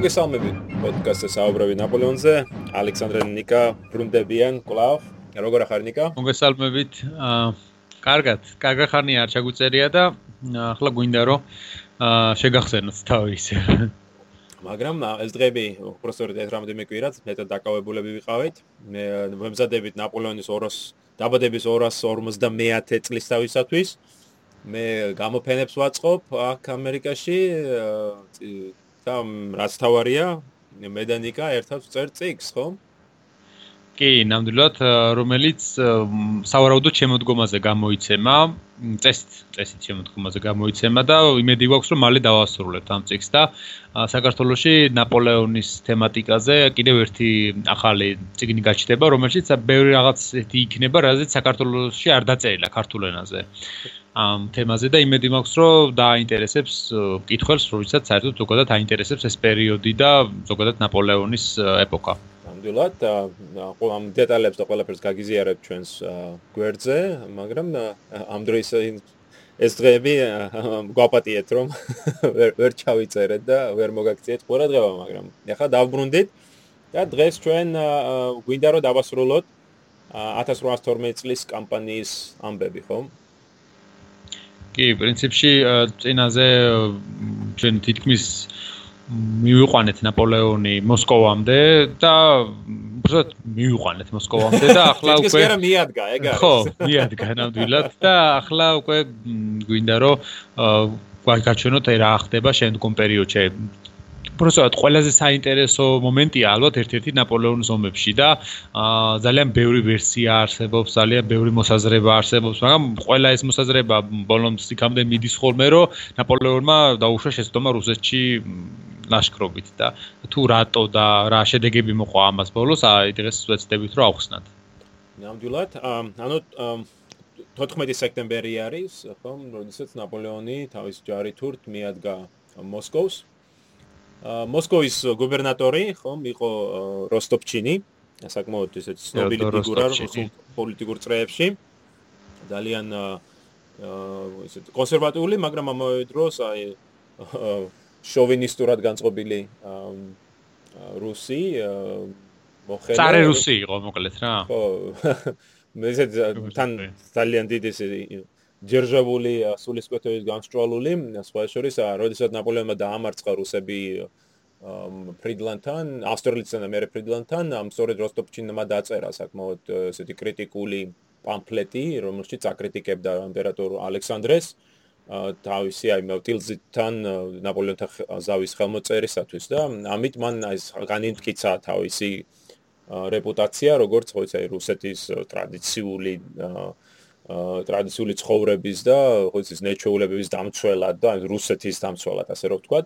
მოგესალმებით პოდკასტზე საუბრები ნაპოლეონზე. ალექსანდრე ნიკა ბრუნდებიან კლავ. როგორ ახარ ნიკა? მოგესალმებით. კარგად, კარგა ხარნია არ ჩაგუწერია და ახლა გვინდა რომ შეგახსენოთ თავის. მაგრამ ეს დღეები უბრალოდ ეს რამდენიმე კვირაც მეტად დაკავებულები ვიყავით. მე მომზადებით ნაპოლეონის 200 დაბადების 250 წლის თავისათვის. მე გამოფენებს ვაწყობ აქ ამერიკაში და რაც თავარია მედანიკა ერთად წერ წიგს ხო? კი, ნამდვილად, რომელიც სავარაუდოდ შემოდგომაზე გამოიცემა, წესით, წესით შემოდგომაზე გამოიცემა და იმედი გვაქვს, რომ მალე დავასრულებთ ამ წიგს და საქართველოსში ნაპოლეონის თემატიკაზე კიდევ ერთი ახალი წიგნი გაჩნდება, რომელშიც ბევრი რაღაც იქნება, რაზეც საქართველოსში არ დაწერილა ქართულ ენაზე. ამ თემაზე და იმედი მაქვს, რომ დააინტერესებს მკითხველს, როდესაც საერთოდ ზოგადად აინტერესებს ეს პერიოდი და ზოგადად ნაპოლეონის ეპოქა. ნამდვილად, ყველა ამ დეტალებს და ყველაფერს გაგიზიარებ ჩვენს გვერდზე, მაგრამ ამ დროს ეს დღეები გვაპატიეთ, რომ ვერ ვერ ჩავიწერეთ და ვერ მოგაქციეთ ყურადღება, მაგრამ ახლა დავბრუნდით და დღეს ჩვენ გვინდა რომ დავასრულოთ 1812 წლის კამპანიის ამბები, ხო? კი, პრინციპში წინაზე ჩვენ თითქმის მივიყვანეთ ნაპოლეონი მოსკოვამდე და უბრალოდ მივიყვანეთ მოსკოვამდე და ახლა უკვე ეს მიადგა, ეგ არის. ხო, მიადგა ნამდვილად და ახლა უკვე გვინდა რომ გაჩვენოთ რა ხდება შემდგომ პერიოდში. უბრალოდ ყველაზე საინტერესო მომენტია ალბათ ერთ-ერთი ნაპოლეონის ომებში და ძალიან ბევრი ვერსია არსებობს, ძალიან ბევრი მოსაზრება არსებობს, მაგრამ ყველა ეს მოსაზრება ბოლომს იქამდე მიდის ხოლმე, რომ ნაპოლეონმა დაუშვა შეცდომა რუსეთში ლაშქრობით და თუ რატო და რა შედეგები მოყვა ამას ბოლოს, აი დღეს ვეცდებით რომ ავხსნათ. ნამდვილად, ანუ 14 სექტემბერი არის, ხო, როდესაც ნაპოლეონი თავის ჯარით მიადგა მოსკოვს მოსკოვის გუბერნატორი ხომ იყო როსტოპჩინი საკმაოდ ესეთი ცნობილი ფიგურა პოლიტიკურ წრეებში ძალიან ესეთ კონსერვატიული, მაგრამ ამავე დროს აი შოვინისტურად განწყობილი რუსი მოხელე წარე რუსი იყო მოკლედ რა. ხო. ესეთ თან ძალიან დიდი ჯერჟავული სულისკვეთების განსწრალული სხვა შორის როდესაც ნაპოლეონმა დაამარცხა რუსები ფრიდლანდთან ავსტრიელთან და მე ფრიდლანდთან ამ სწორედ როსტოპჩინმა დაწერა საკმაოდ ესეთი კრიტიკული პამფლეტი რომელშიც აკრიტიკებდა იმპერატორ ალექსანდრეს. თავისი აი მოტილზთან ნაპოლეონთან ზავის ხელმოწერისათვის და ამით მან აი განიმტკიცა თავისი რეპუტაცია როგორც ხო იცი რუსეთის ტრადიციული ტრადიციული ცხოვრების და ხო იცი ნეჩვეულებების დამცველად და რუსეთის დამცველად ასე რომ ვთქვა.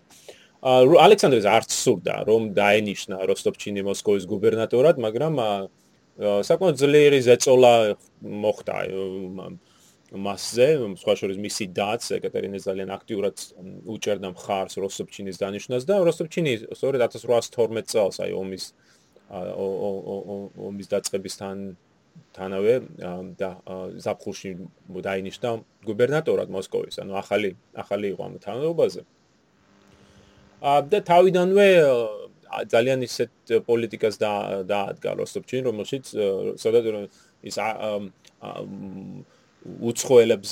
ალექსანდრეს არც სურდა რომ დაენიშნა როსტოპჩინი მოსკოვის გუბერნატორად, მაგრამ საკმაოდ ძლიერი ზეწოლა მოხდა მასზე, სხვა შორის მისი დაც ეკატერინე ძალიან აქტიურად უჭერდა მხარს როსტოპჩინის დანიშნას და როსტოპჩინი სწორედ 1812 წელს აი ომის ომის დაწყებისთან თანავე და ზაფხულში დაინიშნა გუბერნატორად მოსკოვის, ანუ ახალი ახალი იყო ამ თანამდებობაზე. ა და თავიდანვე ძალიან ისეთ პოლიტიკას და დაადგა როსტოპჩინ, რომელშიც სადაც ის უცხოელებს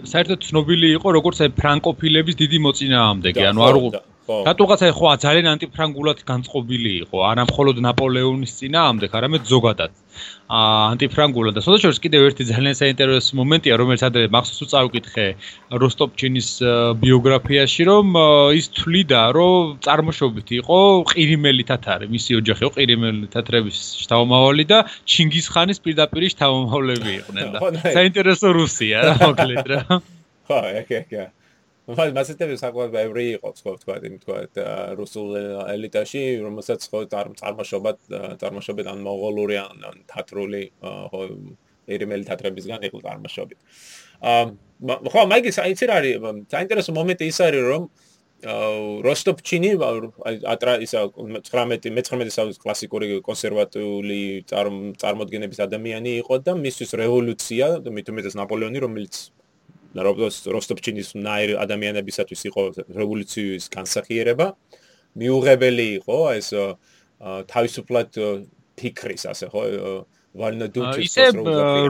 საერთოდ ცნობილი იყო როგორც აი ფრანკოფილების დიდი მოწინააღმდეგე, ანუ არ რატოღაც აი ხო ძალიან ანტიფრანგულად განწყობილი იყო. არა მხოლოდ ნაპოლეონის წინააღმდეგ არამედ ზოგადად. აა ანტიფრანგულად. და შესაძლოა კიდევ ერთი ძალიან საინტერესო მომენტია რომელიც ადრე მახსოვს უწავკითხე როსტოპჩინის ბიოგრაფიაში რომ ის თვლიდა რომ წარმოშობით იყო ყირიმელი თათარი მისი ოჯახი იყო ყირიმელი თათრების შთამომავალი და ჩინგისხანის პირდაპირ შთამომავლები იყვნენ და საინტერესო რუსია რა მოკლედ რა. ხო ეკე ეკე მაგრამ მასეთები საკმაოდ ბევრი იყო ხო თქვა იმ თქვა რუსულ ელიტაში რომელსაც ხო წარმოშობად წარმოშობად ან მონღოლური ან თათრული ხო ერიმელი თათრებისგან იყო წარმოშობი. აა ხო მაიგი საინტერესო არის საინტერესო მომენტი ის არის რომ როსტოპჩინი ატრა ისა 19 მე-19 საუკუნის კლასიკური კონსერვატიული წარმოდგენების ადამიანი იყო და მისთვის რევოლუცია და მithumetes ნაპოლეონი რომელიც როსტოპჩინის ნაირ ადამიანებისათვის იყო რევოლუციის განსახიერება. მიუღებელი იყო ეს თავისუფლად ფიქრის ასე ხო ვარნა დუჩის ისე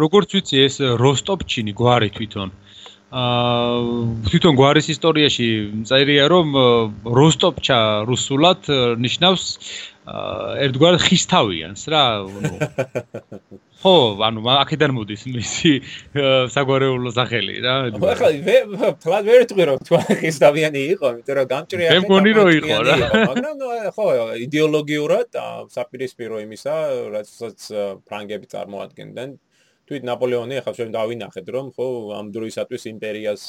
როგორც ვიცი ეს როსტოპჩინი გვარი თვითონ. აა თვითონ გვარის ისტორიაში წერია რომ როსტოპჩა რუსულად ნიშნავს ერთგვარ ხისთავიანს რა ნუ ხო ანუ აქედან მოდის მისი საგვარეულო სახელი რა ხო ხო ვერ თქვი რომ თუ ხისთავიანი იყო იმიტომ რომ გამჭრია მე მგონი რომ იყო რა. მაგრამ ხო იდეოლოგიურად საპირისპირო იმისა რასაც ფრანგები წარმოადგენდნენ. თვით ნაპოლეონი ახლა ჩვენ დავინახეთ რომ ხო ამ დროისათვის იმპერიას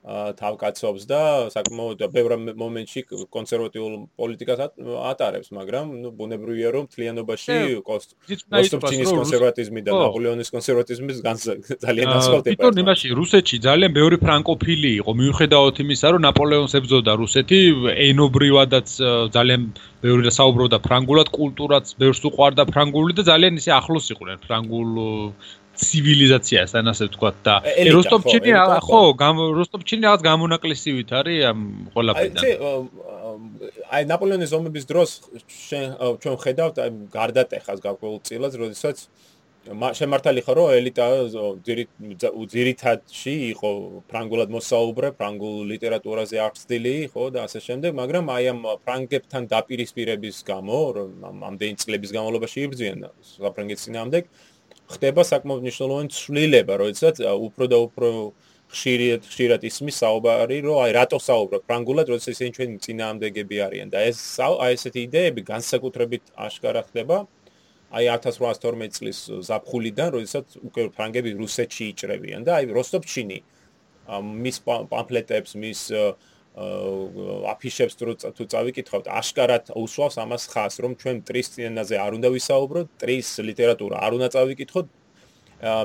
თავკაცობს და საკმაოდ ბევრ მომენტში კონსერვატიულ პოლიტიკას ატარებს, მაგრამ ნუ ბუნებრივია რომ თლიანობაში კოსტოპჩინის კონსერვატიზმი და ნაპოლეონის კონსერვატიზმის ძალიან ასხავდება. თვითონ იმაში რუსეთში ძალიან ბევრი ფრანკოფილი იყო, მიუხედავად იმისა, რომ ნაპოლეონს ებრძოდა რუსეთი, ენობრივადაც ძალიან ბევრი საუბრობდა ფრანგულად, კულტურაც ბევრს უყვარდა ფრანგული და ძალიან ისე ახლოს იყვნენ ფრანგულ ცივილიზაციასთან ასე ვთქვათ და როსტოპჩინი ხო. როსტოპჩინი რაღაც გამონაკლისივით არის ამ ყველაფერთან აი ნაპოლეონის ომების დროს ჩვენ ხედავთ აი გარდატეხას გაკვეულწილად როდესაც შემართალი ხო რომ ელიტა ძირითადში იყო ფრანგულად მოსაუბრე ფრანგულ ლიტერატურაზე აღწდილი ხო და ასე შემდეგ მაგრამ აი ამ ფრანგებთან დაპირისპირების გამო რომ ამდენი წლების განმავლობაში იბრძვიან საფრანგეთის ძინავდეკ ხდება საკმაოდ მნიშვნელოვანი ცვლილება, როდესაც უფრო და უფრო ხშირად ხშირად ისმის საუბარი, რომ აი რატო საუბრობ? ფრანგულად, როდესაც ისინი ჩვენი წინააღმდეგები არიან და ეს აი ესეთი იდეები განსაკუთრებით აშკარა ხდება აი 1812 წლის ზაფხულიდან, როდესაც უკვე ფრანგები რუსეთში იჭრებიან და აი როსტოპჩინი მის პამფლეტებს, მის აფიშებს თუ წავიკითხავთ, აშკარად უსვავს ამას ხას, რომ ჩვენ ტრის ენაზე არ უნდა ვისაუბროთ, ტრის ლიტერატურა არ უნდა წავიკითხოთ,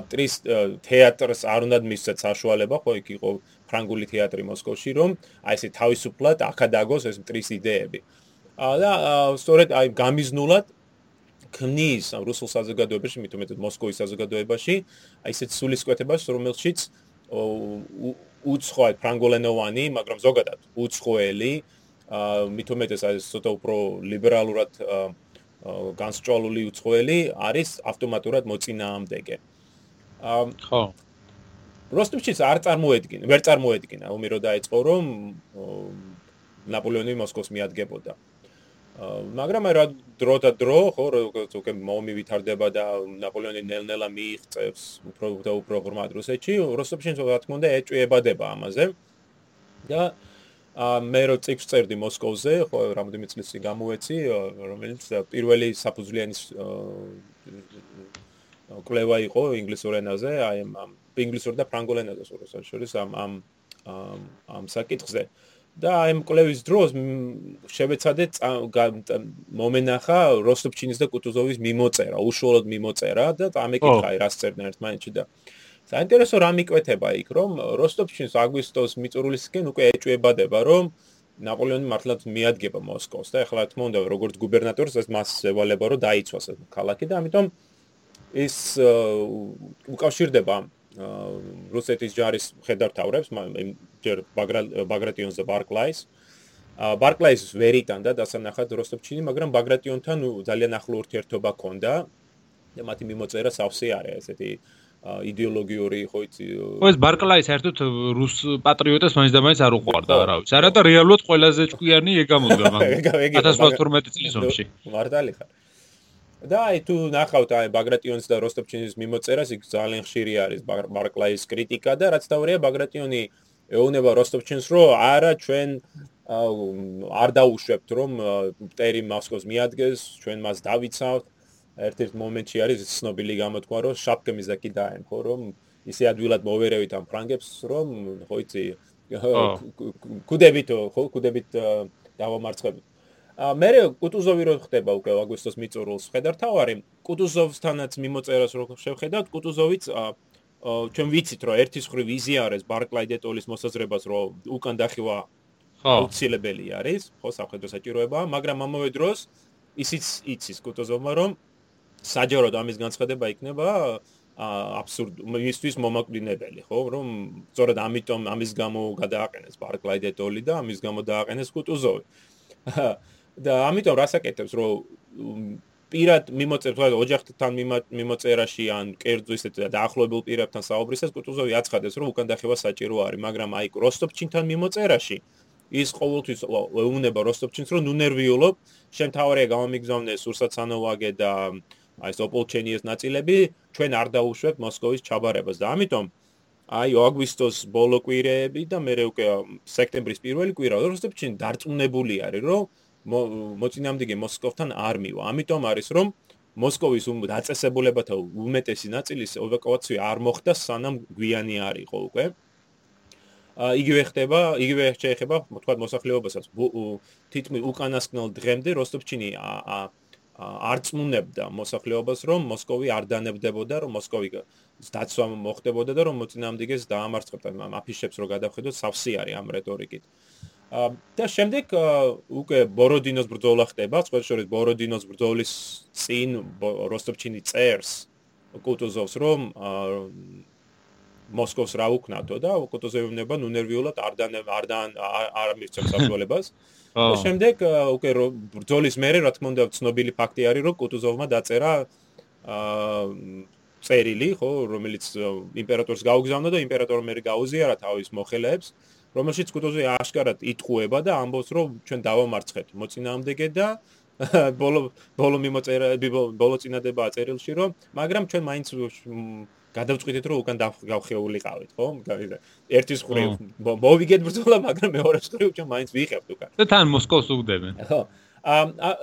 ტრის თეატრს არ უნდა მისცეთ საშუალება, ხო იქ იყო ფრანგული თეატრი მოსკოვში, რომ აი ესე თავისუფლად აკადაგოს ეს ტრის იდეები. და სწორედ აი გამიზნულად ქმნის რუსულ საზოგადოებაში, მით უმეტეს მოსკოვის საზოგადოებაში, აი ესეთ სულისკვეთებას, რომელშიც უცხო ფრანგულენოვანი, მაგრამ ზოგადად უცხოელი, აა მithumetes ეს ცოტა უფრო ლიბერალურად აა განსწავლული უცხოელი არის ავტომატურად მოწინააღმდეგე. აა ხო. როსტოვჩიც არ წარმოედგინა, ვერ წარმოედგინა, ომი რო დაიწყო, რომ ნაპოლეონი მოსკოვს მიადგებოდა. მაგრამ რა დრო და დრო ხო როგორც მომი ვითარდება და ნაპოლეონი ნელ-ნელა მიიღწევს უფრო და უფრო ღრმად რუსეთში როსტოპშენ რა თქმა უნდა ეჭვებადება ამაზე. და ა მე რო წიგს წერდი მოსკოვზე ხო რამდენიმე წლის წინ გამოეცი რომელიც პირველი საფუძვლიანის კლევა იყო ინგლისურ ენაზე აი ამ ინგლისურ და ფრანგულ ენაზე შორის ამ ამ ამ საკითხზე და აი მკვლევის დროს შევეცადე მომენახა როსტოპჩინის და კუტუზოვის მიმოწერა, უშუალოდ მიმოწერა და ამეკითხა რას წერდნენ ერთმანეთში და საინტერესო რა მიკვეთება იქ, რომ როსტოპჩინს აგვისტოს მიწურულისკენ უკვე ეჭვებადება, რომ ნაპოლეონი მართლაც მიადგება მოსკოვს და ეხლა თქმა უნდა როგორც გუბერნატორს ეს მას ევალება რომ დაიცვას ქალაქი და ამიტომ ის უკავშირდება რუსეთის ჯარის ხედართავებს, ჯერ ბაგრატიონს და ბარკლაის. ბარკლაის ვერიდან და დასანახად როსტოპჩინი, მაგრამ ბაგრატიონთან ძალიან ახლო ურთიერთობა ჰქონდა და მათი მიმოწერა სავსე არის ესეთი იდეოლოგიური ხო იცი ხო ეს ბარკლაი საერთოდ რუს პატრიოტებს მაინც და მაინც არ უყვარდა რა ვიცი არა და რეალურად ყველაზე ჭკვიანი ეგ გამოდგა მაგრამ 1812 წლის ომში. მართალი ხარ. და აი თუ ნახავთ აი ბაგრატიონის და როსტოპჩინის მიმოწერას, იქ ძალიან ხშირი არის ბარკლაის კრიტიკა და რაც თავია ბაგრატიონი ეუბნება როსტოპჩინს, რომ არა ჩვენ არ დაუშვებთ რომ პტერი მოსკოვს მიადგეს, ჩვენ მას დავიცავთ. ერთ-ერთ მომენტში არის ცნობილი გამოთქვა, რომ შაპკემის და კიდაენ, ხო, რომ ისე ადვილად მოვერევით ამ ფრანგებს, რომ ხო იცი კუდებით ხო, კუდებით დავამარცხებთ. მე კუტუზოვი რო ხდება უკვე აგვისტოს მიწურულს ხედავ თავარი კუტუზოვსთანაც მიმოწერას რო შევხედავთ კუტუზოვიც ჩვენ ვიცით რომ ერთის ხრი ვიზიარეს ბარკლაი დეტოლის მოსაზრებას რომ უკან დახივა აუცილებელი არის ხო სამხედრო საჭიროება მაგრამ ამავე დროს ისიც იცის კუტუზოვმა რომ საჯაროდ ამის განცხადება იქნება აბსურდ მისთვის მომაკვდინებელი ხო რომ სწორედ ამიტომ ამის გამო გადააყენეს ბარკლაი დეტოლი და ამის გამო დააყენეს კუტუზოვი და ამიტომ რასაკეთებს რომ პირად მიმოწერთ რა ოჯახთან მიმოწერაში ან კერძო ისეთ დაახლოებულ პირებთან საუბრისას კუტუზოვი აცხადებს რომ უკან დახევა საჭირო არის მაგრამ აი როსტოპჩინთან მიმოწერაში ის ყოველთვის ეუნება როსტოპჩინს რომ ნუ ნერვიულობ შენ თავარია გამომიგზავნე სურსაცანოვაგე და აი ეს ოპოლჩენიეს ნაწილები ჩვენ არ დაუშვებთ მოსკოვის ჩაბარებას. და ამიტომ აი აგვისტოს ბოლო კვირეები და მე უკვე სექტემბრის პირველი კვირა როსტოპჩინი დარწმუნებული არის რომ მოწინააღმდეგე მოსკოვთან არ მივა. ამიტომ არის რომ მოსკოვის დაწესებულებათა უმეტესი ნაწილის ევაკუაცია არ მოხდა სანამ გვიანი არ იყო უკვე. იგივე ხდება, იგივე შეეხება, თქვა მოსახლეობასაც. თითქმის უკანასკნელ დღემდე როსტოპჩინი არ წმუნებდა მოსახლეობას, რომ მოსკოვი არ დანებდებოდა, რომ მოსკოვი დაცვა მოხდებოდა და რომ მოწინააღმდეგეს დაამარცხებდა. აფიშებს რო გადავხედოთ, სავსე არის ამ რეტორიკით. და შემდეგ უკვე ბოროდინოს ბრძოლა ხდება, სწორედ ბოროდინოს ბრძოლის წინ როსტოპჩინი წერს კუტუზოვს რომ მოსკოვს რა უკნათო და კუტუზოვი უნდა ნერვიულად არ და არ არ მისცემს საფრთხელებას. და შემდეგ უკვე ბრძოლის მერე რა თქმა უნდა ცნობილი ფაქტი არის რომ კუტუზოვმა დაწერა წერილი, ხო, რომელიც იმპერატორს გაუგზავნა და იმპერატორმა მე გაუზიარა თავის მოხელეებს. რომელშიც კუტოზი აშკარად იტყუება და ამბობს რომ ჩვენ დავამარცხეთ მოწინააღმდეგე და ბოლო ბოლო მიმოწერა ბოლო წინადება წერილში რომ მაგრამ ჩვენ მაინც გადავწყვიტეთ რომ უკან გავხეულიყავით ხო? ერთის ხრი მოვიგეთ ბრძოლა მაგრამ მეორე ხრი ჩვენ მაინც ვიღებთ უკან. და თან მოსკოვს უგდებენ ხო.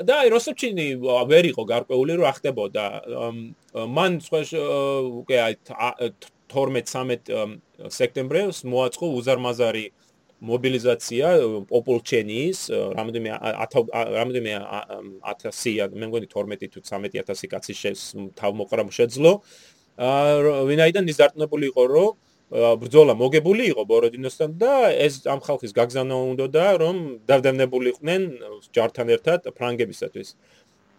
და აი როსტოპჩინი ვერ იყო გარკვეული რომ ახდებოდა. მან სხვა უკვე აი 12-13 სექტემბერს მოაწყო უზარმაზარი მობილიზაცია პოპულჩენის რამოდენიმე რამოდენიმე 1000-ია მე მგონი 12 თუ 13000 კაცი თავმოყრა შეძლო. ვინაიდან ის დარწმუნებული იყო რომ ბრძოლა მოგებული იყო ბოროდინოსთან და ეს ამ ხალხის გაგზავნა უნდა და რომ დავდანებული იყვნენ ჯართან ერთად ფრანგებისათვის.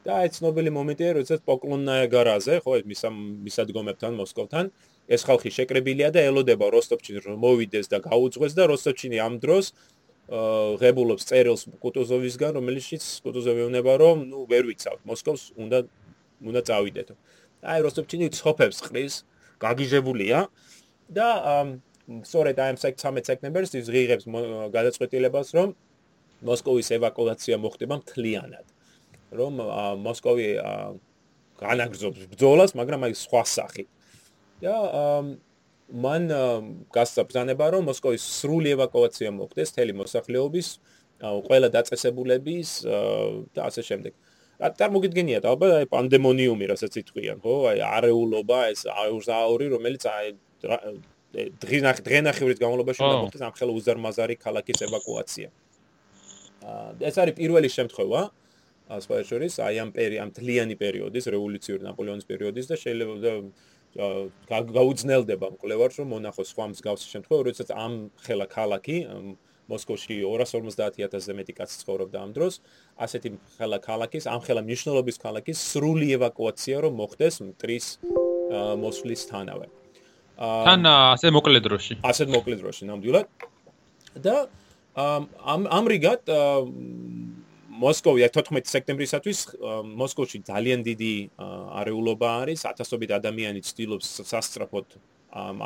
და ეს ცნობილი მომენტია როდესაც პოკლონნაია გარაზე ხო მის მისადგომებთან მოსკოვთან ეს ხალხი შეკრებილია და ელოდება როსტოპჩინი რომ მოვიდეს და გაუძღვეს და როსტოპჩინი ამ დროს ღებულობს წერილს კუტუზოვისგან რომელშიც კუტუზოვი უნება რომ ნუ ვერ ვიცავთ მოსკოვს უნდა უნდა წავიდეთო. აი როსტოპჩინი ცოფებს ყრის გაგიჟებულია და სწორედ აი ამ 13 სექტემბერს ის ღირებს გადაწყვეტილებას რომ მოსკოვის ევაკუაცია მოხდება მთლიანად. რომ მოსკოვი განაგრძობს ბრძოლას მაგრამ აი სხვა სახით და მან გასაბზანება რომ მოსკოვის სრული ევაკუაცია მოხდეს თელი მოსახლეობის ყველა დაწესებულების და ასე შემდეგ. რა წარმოგიდგენიათ ალბათ აი პანდემონიუმი რასაც იტყვიან, ხო? აი არეულობა ეს აურზაური რომელიც აი დღინახ დღენახევრის განმავლობაში უნდა მოხდეს ამ ხელო უზარმაზარი ქალაქის ევაკუაცია. ეს არის პირველი შემთხვევა ასე შორის აი ამ პერი ამ თლიანი პერიოდის რევოლუციური ნაპოლეონის პერიოდის და შეიძლება გაუძნელდება მკვლევარს რომ მონახოს სხვა მსგავსი შემთხვევა, როდესაც ამ ხელა ქალაქი მოსკოვში 250000-ზე მეტი კაცი ცხოვრობდა ამ დროს, ასეთი ხელა ქალაქის, ამ ხელა მნიშვნელობის ქალაქის სრული ევაკუაცია რომ მოხდეს მტრის მოსვლისთანავე. თან ასე მოკლე დროში. ასე მოკლე დროში, ნამდვილად. და ამ ამრიგად მოსკოვი 14 სექტემბრისათვის მოსკოვში ძალიან დიდი არეულობა არის, ათასობით ადამიანი ცდილობს სასწრაფოდ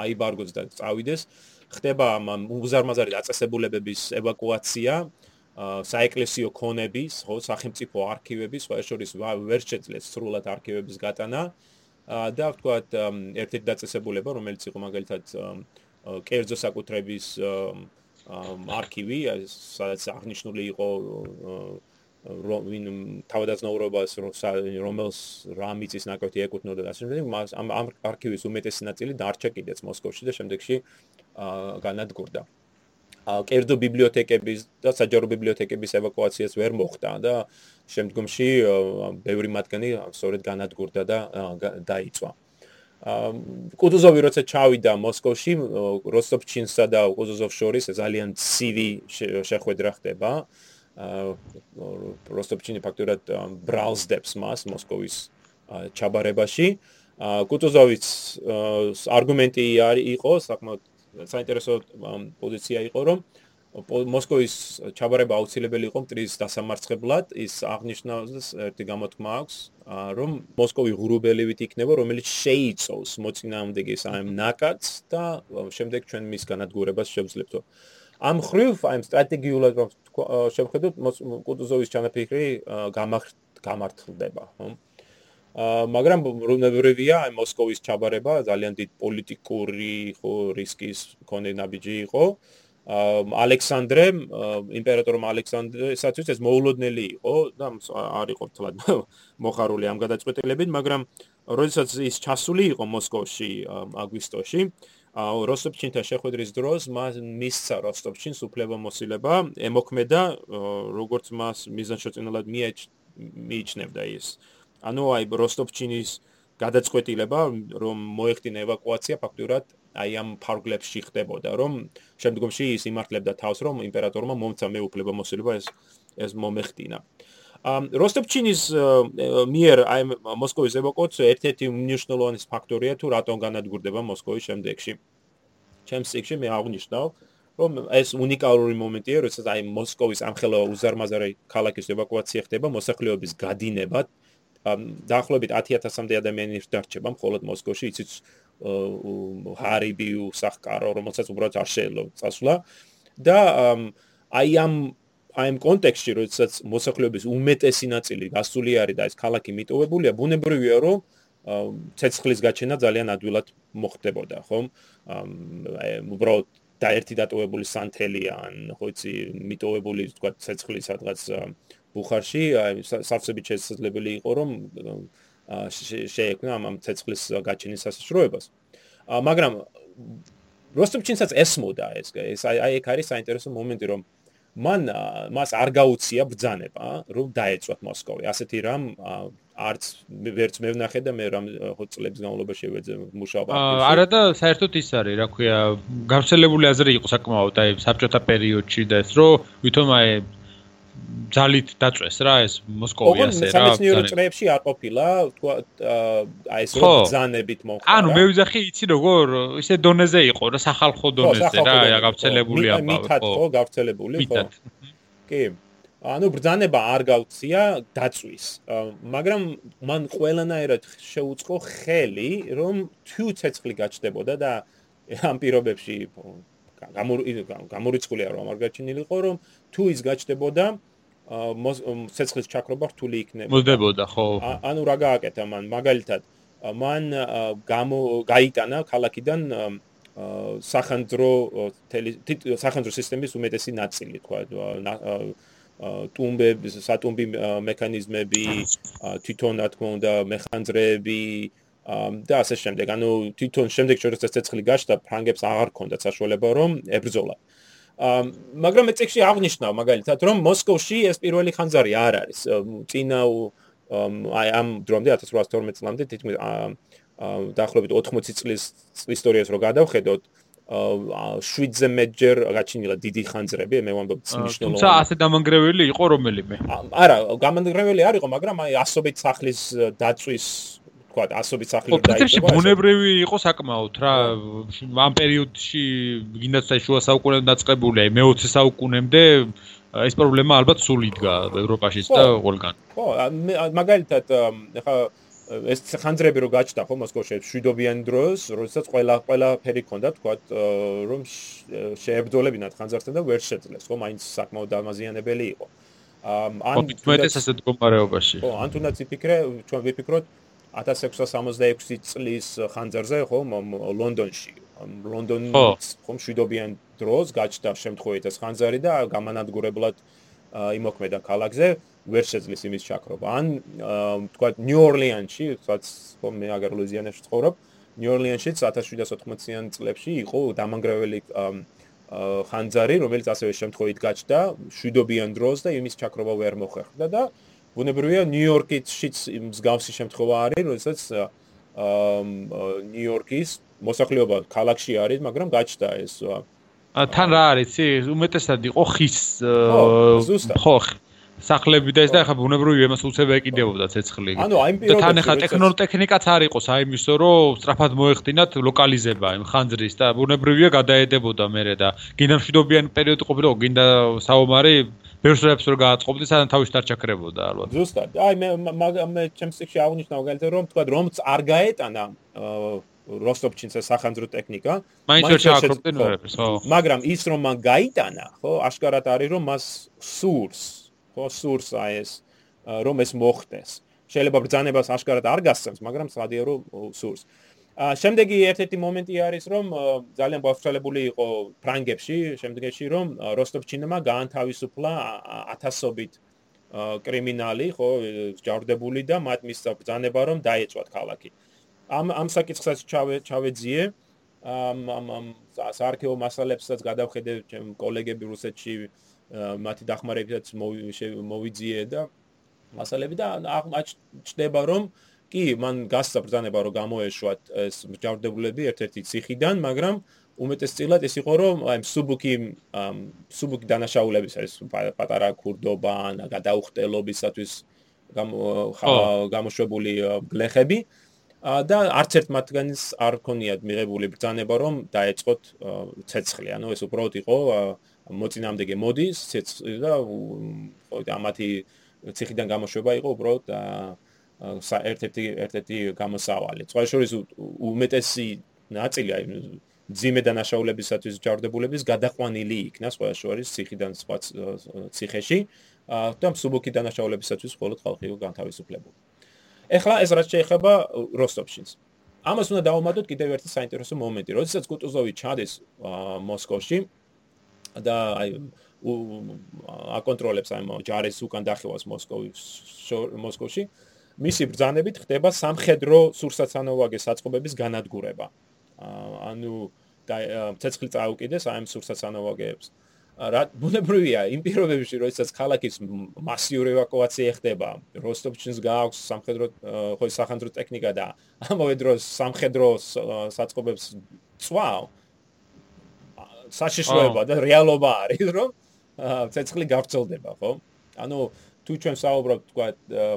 აიბარგოს და წავიდეს. ხდება უზარმაზარი დაწესებულებების ევაკუაცია, საეკლესიო ქონების, ხო, სახელმწიფო არქივების, სხვა შორის ვერ შეძლეს სრულად არქივების გატანა. და ვთქვათ, ერთ-ერთი დაწესებულება, რომელიც იყო მაგალითად კერძო საკუთრების არქივი, სადაც აღნიშნული იყო ვინ თავდაცნაურობას რომელს რა მიწის ნაკვეთი ეკუთვნოდა და ასე შემდეგ ამ ამ არქივის უმეტესი ნაწილი დარჩა კიდეც მოსკოვში და შემდეგში განადგურდა. კერძო ბიბლიოთეკების და საჯარო ბიბლიოთეკების ევაკუაციას ვერ მოხდა და შემდგომში ბევრი მათგანი სწორედ განადგურდა და დაიწვა. კუტუზოვი როცა ჩავიდა მოსკოვში, როსტოპჩინსა და კუტუზოვს შორის ძალიან ცივი შეხვედრა ხდება. როსტოპჩინი ფაქტურად ბრალსდებს მას მოსკოვის ჩაბარებაში. კუტუზოვიც არგუმენტი არის იყო საკმაოდ საინტერესო პოზიცია იყო რომ მოსკოვის ჩაბარება აუცილებელი იყო მტრის დასამარცხებლად ის აღნიშნავს ერთი გამოთქმა აქვს რომ მოსკოვი ღრუბელივით იქნება რომელიც შეიწოვს მოწინააღმდეგეს ამ ნაკადს და შემდეგ ჩვენ მის განადგურებას შევძლებთო ამ ხრივ აი სტრატეგიულად რომ შევხედოთ კუტუზოვის ჩანაფიქრი გამართლდება ხო? მაგრამ რუნევრევია აი მოსკოვის ჩაბარება ძალიან დიდ პოლიტიკური ხო რისკის მქონე ნაბიჯი იყო. ალექსანდრე იმპერატორმა ალექსანდრესაც ეს მოულოდნელი იყო და არ იყო თლად მოხარული ამ გადაწყვეტილებით მაგრამ როდესაც ის ჩასული იყო მოსკოვში აგვისტოში როსტოპჩინთან შეხვედრის დროს მას მისცა როსტოპჩინს უფლებამოსილება ემოქმედა როგორც მას მიზანშეწინილად მიიჩნევდა ის. ანუ აი როსტოპჩინის გადაწყვეტილება რომ მოეხდინა ევაკუაცია ფაქტურად აი ამ ფარგლებში ხდებოდა რომ შემდგომში ის იმართლებდა თავს რომ იმპერატორმა მომცა მეუფლება მოსულება ეს ეს მომეხდინა როსტოპჩინის მიერ აი მოსკოვის ევაკუაცია ერთ-ერთი მნიშვნელოვანი ფაქტორია თუ რატომ განადგურდება მოსკოვის შემდეგში. ჩემს სიქში მე აღნიშნავ რომ ეს უნიკალური მომენტია როდესაც აი მოსკოვის ამხელა უზარმაზარი ქალაქის ევაკუაცია ხდება მოსახლეობის გადინება დაახლოებით 10000-მდე ადამიანი დარჩება მხოლოდ მოსკოვში იცით ჰარიბი უსახკარო რომელსაც უბრალოდ არ შეიძლება წასვლა. და აი ამ აი ამ კონტექსტში როდესაც მოსახლეობის უმეტესი ნაწილი გასული არის და ეს ქალაქი მიტოვებულია ბუნებრივია რომ ცეცხლის გაჩენა ძალიან ადვილად მოხდებოდა ხომ? აი უბრალოდ და ერთი დატოვებული სანთელი ან ხო იცი მიტოვებული თქვა ცეცხლის სადღაც ბუხარში აი სავსებით შესაძლებელი იყო რომ შეექმნა ამ ცეცხლის გაჩენის სასაშროებას. მაგრამ როსტოპჩინსაც ესმოდა ეს ეს აი ეგ არის საინტერესო მომენტი რომ მან მას არ გაუწია ბძანება რომ დაეწვათ მოსკოვი. ასეთი რამ არც ვერც მე ვნახე და მე რამ ხოწლებს განმავლობაში ვეძე მუშაობა არა და საერთოდ ის არის რა ქვია გავრცელებული აზრი იყო საკმაოდ აი საბჭოთა პერიოდში და ეს რომ ვითომ აი ძალით დაწვეს რა ეს მოსკოვი ასე რა. სამეცნიერო წრეებში არ ყოფილა, თქვა აი ეს რო ბძანებით მოხდა. ანუ მე ვიზახი იცი როგორ ისე დონეზე იყო რა სახალხო დონეზე რა აი გავრცელებული აბა. მითად ხო გავრცელებული ხო? კი. ანუ ბძანება არ გავცია დაწვის. მაგრამ მან ყველანაირად შეუწყო ხელი რომ თუ ცეცხლი გაჩდებოდა და ამ პირობებში გამორიცხულია რომ არ გაჩინილიყო რომ თუ ის გაჩდებოდა ცეცხლის ჩაქრობა რთული იქნება. მოდებოდა, ხო. ანუ რა გააკეთა მან? მაგალითად, მან გამო გაიტანა ქალაქიდან სახანძრო სახანძრო სისტემის უმეტესი ნაწილი, თქვა, ტუმბები, სატუმბი მექანიზმები, თვითონ რა თქმა უნდა, მეხანძრეები და ასე შემდეგ. ანუ თვითონ შემდეგ შეიძლება ცეცხლი გაჩნდა, ფრანგებს აღარ ქონდათ საშუალება რომ ებრძოლათ. მაგრამ ეცექსი აღნიშნავ მაგალითად რომ მოსკოვში ეს პირველი ხანძარი არ არის წინა აი ამ დრომდე 1812 წლამდე თითქმის დაახლოებით 80 წლის ისტორიას რო გადავხედოთ შვიდზე მეჯერ გაჩინილა დიდი ხანძრები მე ვამბობ მნიშვნელოვანი თუმცა ასე დამანგრეველი იყო რომელიმე არა გამანგრეველი არ იყო მაგრამ აი ასობით სახლის დაწვის თქვა ასობით სახლი დაიწყო. ბუნებრივი იყო საკმაოდ რა ამ პერიოდში გინდათ შუა საუკუნეებში დაწყებული აი მე-20 საუკუნემდე ეს პრობლემა ალბათ სულ იდგა ევროპაშიც და ყველგან. ხო, მაგალითად ეხა ეს ხანძრები რო გაჩნდა ხო მოსკოვში შვიდობიან დროს, როდესაც ყველა ყველა ფერი ქონდა თქვა რომ შეებდოლებინათ ხანძართან და ვერ შეძლეს, ხო, მაინც საკმაოდ დამაზიანებელი იყო. ან თუმცა ასეთ კომპარეობაში. ხო, ან თუნდაც იფიქრე, ჩვენ ვიფიქროთ 1666 წლის ხანძარზე ხო ლონდონში. ლონდონის ხო. მშვიდობიან დროს გაჩნდა შემთხვევით ეს ხანძარი და გამანადგურებლად იმოქმედა ქალაქზე. ვერ შეძლეს იმის ჩაქრობა. ან თქვა ნიუ-ორლიანში სადაც ხო მე აგერ ლუიზიანაში ცხოვრობ ნიუ-ორლიანში 1780-იან წლებში იყო დამანგრეველი ხანძარი რომელიც ასევე შემთხვევით გაჩნდა მშვიდობიან დროს და იმის ჩაქრობა ვერ მოხერხდა და ბუნებრივია ნიუ-იორკიშიც მსგავსი შემთხვევა არის, როდესაც ნიუ-იორკის მოსახლეობა ქალაქში არის, მაგრამ გაჩნდა ეს თან რა არის, იცი, უმეტესად იყო ხის ხო, სახლები და ეს და ახლა ბუნებრივი იმას უცებ ეკიდებოდა ცეცხლი. ანუ აი იმ პირობებში თან ახლა ტექნოლოგიაც არ იყოს აი იმისო რომ სწრაფად მოეხდინათ ლოკალიზება იმ ხანძრის და ბუნებრივია გადაედებოდა მერე და გინდა მშვიდობიანი პერიოდი ყოფილა გინდა საომარი ბერსრებს რო გააწყობდი სანამ თავის დარჩაქრებოდა ალბათ. ზუსტად. აი მე მე ჩემს სიქში აღნიშნავ გალეთ რომ თქვა რომც არ გაეტანა როსტოპჩინსა სახანძრო ტექნიკა. მაინც ვერ ჩააქროპტინერებს, ხო. მაგრამ ის რომ მან გაიტანა, ხო, აშკარად არის რომ მას სურს, ხო, სურს აი ეს რომ ეს მოხდეს. შეიძლება ბრძანებას აშკარად არ გასცემს, მაგრამ სადია რომ სურს. ა შემდეგი ერთ-ერთი მომენტი არის რომ ძალიან ბავშვალებული იყო ფრანგებში, შემდეგში რომ როსტოპჩინმა გაანთავისუფლა ათასობით კრიმინალი, ხო, ჯარდებული და მათ მისცა ბრძანება რომ დაეწვათ ქალაქი. ამ ამ საკითხსაც ჩავე ჩავეძიე ამ ამ საარქეო მასალებსაც გადავხედე ჩემ კოლეგები რუსეთში მათი დახმარებითაც მოვიძიე და მასალები და აღჭდება რომ კი მან გასცა ბრძანება რომ გამოეშვათ ეს ჯარდებულები ერთ-ერთი ციხიდან მაგრამ უმეტესწილად ეს იყო რომ აი სუბუკი სუბუკი დანაშაულების ეს პატარა ქურდობა ან გადაუხტელობისათვის გამოშვებული გლეხები და არც ერთ მათგანის არ ქონიათ მიღებული ბრძანება რომ დაეწყოთ ცეცხლი. ანუ ეს უბრალოდ იყო მოწინააღმდეგე მოდის და ამათი ციხიდან გამოშვება იყო უბრალოდ ერთ-ერთი ერთ-ერთი გამოსავალი. წვაშორის უმეტესი ნაწილი აი ძიმე დანაშაულებისათვის ჯარდებულების გადაყვანილი იქნა წვაშორის ციხიდან სხვა ციხეში და მსუბუქი დანაშაულებისათვის მხოლოდ ხალხი განთავისუფლებული. ეხლა ეს რაც შეეხება როსტოპშინს. ამას უნდა დავუმატოთ კიდევ ერთი საინტერესო მომენტი. როდესაც კუტუზოვი ჩადის მოსკოვში და აი აკონტროლებს აი ჯარის უკან დახევას მოსკოვის მოსკოვში, მისი ბრძანებით ხდება სამხედრო სურსაცანოვაგე საწყობების განადგურება. ანუ და ცეცხლი წაუკიდეს აი ამ სურსაცანოვაგეებს. რა ბუნებრივია იმ პირობებში როდესაც ქალაქის მასიური ევაკუაცია ხდება როსტოპჩინს გააქვს სამხედრო ხო სახანძრო ტექნიკა და ამავე დროს სამხედრო საწყობებს წვავ საშიშლოება და რეალობა არის, რომ ცეცხლი გავრცელდება, ხო? ანუ თუ ჩვენ საუბრობთ თქვა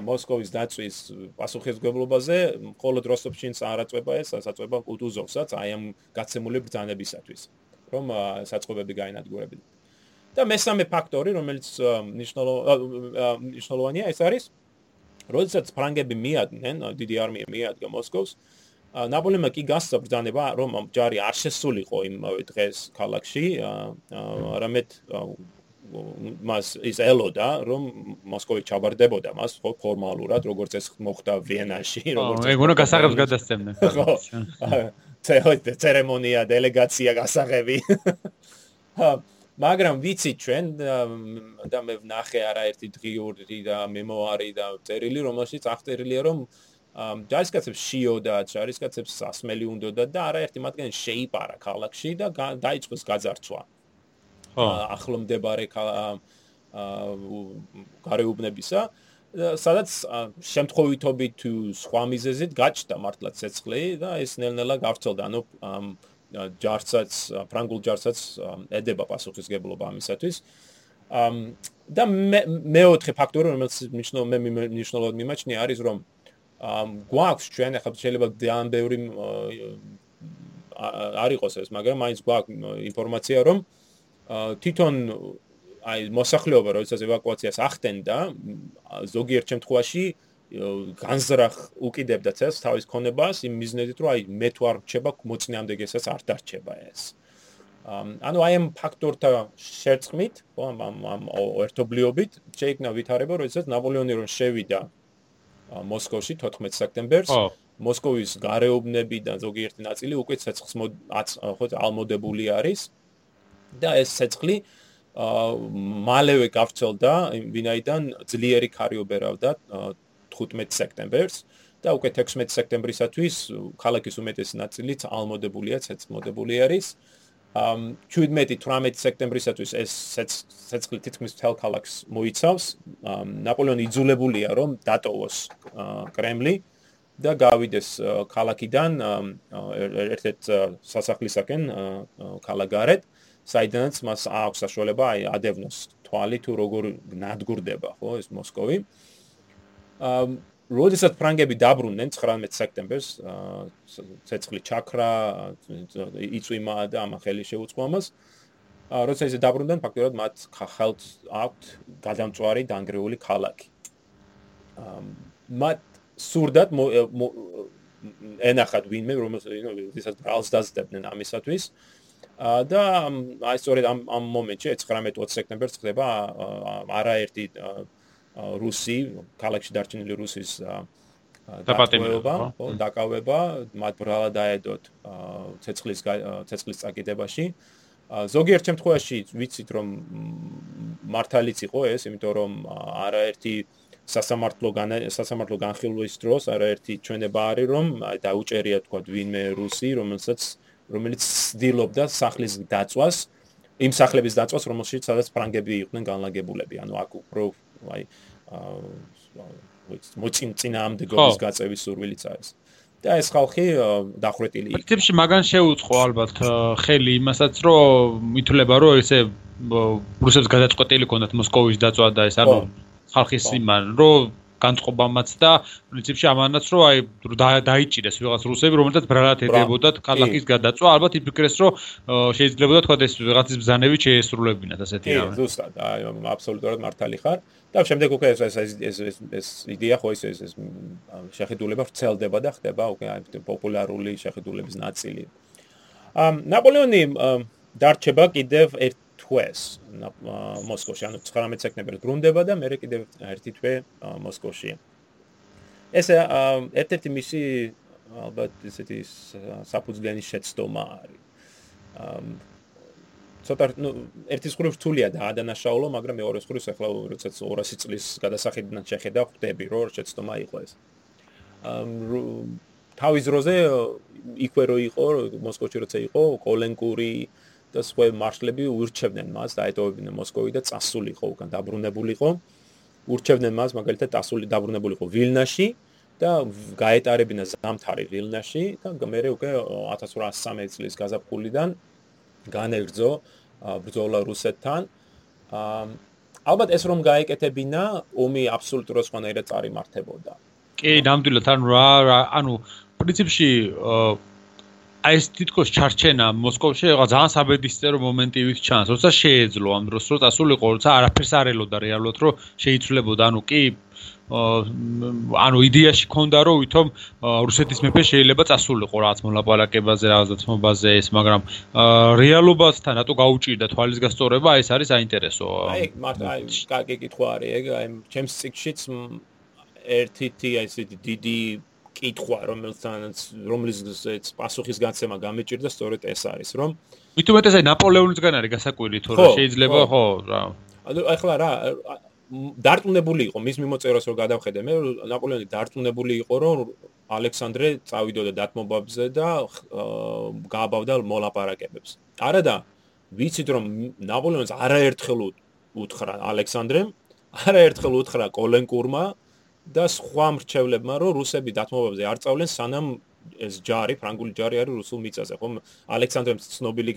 მოსკოვის დაწვის პასუხისმგებლობაზე, მხოლოდ როსტოვშინს არ აწובה ეს, საწובה კუტუზოვსაც აი ამ გაცემული ბრძანებისათვის, რომ საწყობები გაენადგურებინათ. და მესამე ფაქტორი, რომელიც მნიშვნელოვანია, ეს არის როდესაც ფრანგები მიადგნენ, დიდი არმია მიადგა მოსკოვს, ნაპოლეონმა კი გასცა ბრძანება, რომ ჯარი არ შესულიყო იმავე დღეს ქალაქში, არამედ მას ის ელოდა, რომ მოსკოვი ჩაბარდებოდა მას ხო ფორმალურად, როგორც ეს მოხდა ვიენაში, როგორც ეგ უნდა გასაღებს გადასცემდნენ. ხო. ცერემონია, დელეგაცია გასაღები. მაგრამ ვიცი ჩვენ და მე ვნახე არაერთი დღიური და მემუარი და წერილი რომელშიც აღწერილია რომ ჯარისკაცებს შიოდა ჯარისკაცებს სასმელი უნდოდა და არაერთი მათგანი შეიპარა ქალაქში და დაიწყოს გაძარცვა ხო. ახლომდებარე გარეუბნებისა. სადაც შემთხვევითობით თუ სხვა მიზეზით გაჩნდა მართლა ცეცხლი და ეს ნელ-ნელა გავრცელდა. ანუ ჯარცაც ფრანგულ ჯარცაც ედება პასუხისგებლობა ამისათვის. ამ და მეოთხე ფაქტორი რომელიც ნიშნულ მე ნიშნულად მიმაჩნია არის რომ გვაქვს ჩვენ ახლა შეიძლება ძალიან ბევრი არ იყოს ეს მაგრამ მაინც გვაქვს ინფორმაცია რომ თვითონ აი მოსახლეობა როდესაც ევაკუაციას ახდენდა ზოგიერთ შემთხვევაში განზრახ უკიდებდა წეს თავის ქონებას იმ მიზნებით რომ აი მე თუ არ რჩება მოწინააღმდეგესაც არ დარჩება ეს. ანუ აი ამ ფაქტორთა შერწყმით ხო ამ ამ ერთობლიობით შეიქმნა ვითარება როდესაც ნაპოლეონი რომ შევიდა მოსკოვში 14 სექტემბერს. მოსკოვის გარეუბნები და ზოგიერთი ნაწილი უკვე ცეცხლს ხო ალმოდებული არის. და ეს ცეცხლი აა მალევე გავრცელდა ვინაიდან ძლიერი ქარი უბერავდა 15 სექტემბერს და უკვე 16 სექტემბრისათვის ქალაქის უმეტესი ნაწილიც ალმოდებულია, ცეცხლმოდებული არის. ამ 17-18 სექტემბრისათვის ეს ცეცხლი თითქმის მთელ ქალაქს მოიცავს. ნაპოლეონი იძულებულია რომ დატოვოს კრემლი და გავიდეს ქალაქიდან ერთ-ერთ სასახლისაკენ ქალაქგარეთ, საიდანაც მას აქვს საშუალება აი ადევნოს თვალი თუ როგორ ნადგურდება ხო ეს მოსკოვი აა როდესაც ფრანგები დაბრუნდნენ 19 სექტემბერს ცეცხლი ჩაქრა იწვიმა და ამ ხელი შეუწყო ამას. როდესაც ისე დაბრუნდნენ ფაქტობრივად მათ ხალხ აქვთ გადამწვარი დაנגრეული ქალაქი. მათ სურდათ ენახად ვინმე რომელსაც ბრალს დაზდებდნენ ამისათვის. და აი სწორედ ამ ამ მომენტში 19-20 სექტემბერს ხდება არაერთი რუსი ქალაქში დარჩენილი რუსის დაპატიმრება ხო? დაკავება მათ ბრალად დაედოთ ცეცხლის ცეცხლის წაკიდებაში. ზოგიერთ შემთხვევაში ვიცით რომ მართალიც იყო ეს იმიტომ რომ არაერთი სასამართლო სასამართლო განხილვის დროს არაერთი ჩვენება არის რომ დაუჭერია თქვა ვინმე რუსი რომელსაც რომელიც ცდილობდა სახლის დაწვას იმ სახლების დაწვას რომელშიც სადაც ფრანგები იყვნენ განლაგებულები. ანუ აქ უფრო აი მოწინ წინაამდეგობის გაწევის სურვილიც არის და ეს ხალხი დახრეტილი იყო. ტიპში მაგან შეუწყო ალბათ ხელი იმასაც რომ მითვლება რომ ესე რუსებს გადაწყვეტილი ქონდათ მოსკოვის დაწვა და ეს ანუ ხალხის იმან რომ განწყობამაც და პრინციპში ამანაც რომ აი დაიჭირეს ვიღაც რუსები რომელთაც ბრალად ედებოდათ ქალაქის გადაწვა. ალბათ იფიქრეს რომ შეიძლება თქვა ეს ვიღაცის ბზანები შეესრულებინათ ასეთი რამე. კი ზუსტად. აი აბსოლუტურად მართალი ხარ და შემდეგ უკვე ეს ეს ეს ეს იდეა ხო ეს ეს შეხედულება ვრცელდება და ხდება უკვე აი პოპულარული შეხედულების ნაწილი. ამ ნაპოლეონი დარჩება კიდევ ერთ თვეს მოსკოვში, ანუ 19 სექტემბერს ბრუნდება და მე კიდევ ერთი თვე მოსკოვში. ეს ერთ-ერთი მისი ალბათ ესეთი საფუძვლიანი შეცდომა არის. ცოტა ნუ ერთის ხრივ რთულია და ადანაშაულო, მაგრამ მეორეს ხრივ ახლა როდესაც 200 წლის გადასახედიდან შეხედა, ხვდები რომ შეცდომა იყო ეს. ამ თავის დროზე იქვე რო იყო, მოსკოვში როცა იყო, კოლენკური და სხვა მარშლები ურჩევდნენ მას დაეტოვებინა მოსკოვი და წასულიყო უკან დაბრუნებულიყო ურჩევდნენ მას მაგალითად წასული დაბრუნებულიყო ვილნაში და გაეტარებინა ზამთარი ვილნაში და მე უკვე 1813 წლის გაზაფხულიდან განეგრძო ბრძოლა რუსეთთან. ალბათ ეს რომ გაეკეთებინა ომი აბსოლუტურად სხვანაირად წარიმართებოდა. კი ნამდვილად ანუ რა ანუ პრინციპში აი ეს თითქოს ჩარჩენა მოსკოვში რაღაც ძალიან საბედისწერო მომენტი ვიქ ჩანს, როცა შეეძლო ამ დროს, რომ წასულიყო, როცა არაფერს არ ელოდა რეალურად, რომ შეიცვლებოდა, ანუ კი ანუ იდეაში ქონდა რომ ვითომ რუსეთის მეფე შეიძლება წასულიყო რაღაც მოლაპარაკებაზე, რაღაც დათმობაზე ეს, მაგრამ რეალობასთან რატო გაუჭირდა თვალის გასწორება, ეს არის საინტერესო. აი, მარტო აი, კარგი კითხვა არის, ეგ აი, ჩემს ციკშიც ერთი აი ესეთი დიდი კითხვა, რომელთანაც რომლის პასუხის გაცემა გამეჭირდა სწორედ ეს არის, რომ მithumetes აი ნაპოლეონისგან არის გასაკვირი, თუ რა შეიძლება ხო რა. ანუ ახლა რა დარწმუნებული იყო მის მიმოწერას რომ გადავხედე მე ნაპოლეონი დარწმუნებული იყო რომ ალექსანდრე წავიდოდა დათმობებზე და გააბავდა მოლაპარაკებებს. არადა ვიცით რომ ნაპოლეონს არაერთხელ უთხრა ალექსანდრემ, არაერთხელ უთხრა კოლენკურმა და სხვა მრჩევლებმა რომ რუსები დათმობებზე არ წავლენ სანამ ეს ჯარი, ფრანგული ჯარი არის რუსულ მიწაზე, ხომ? ალექსანდრემ ცნობილი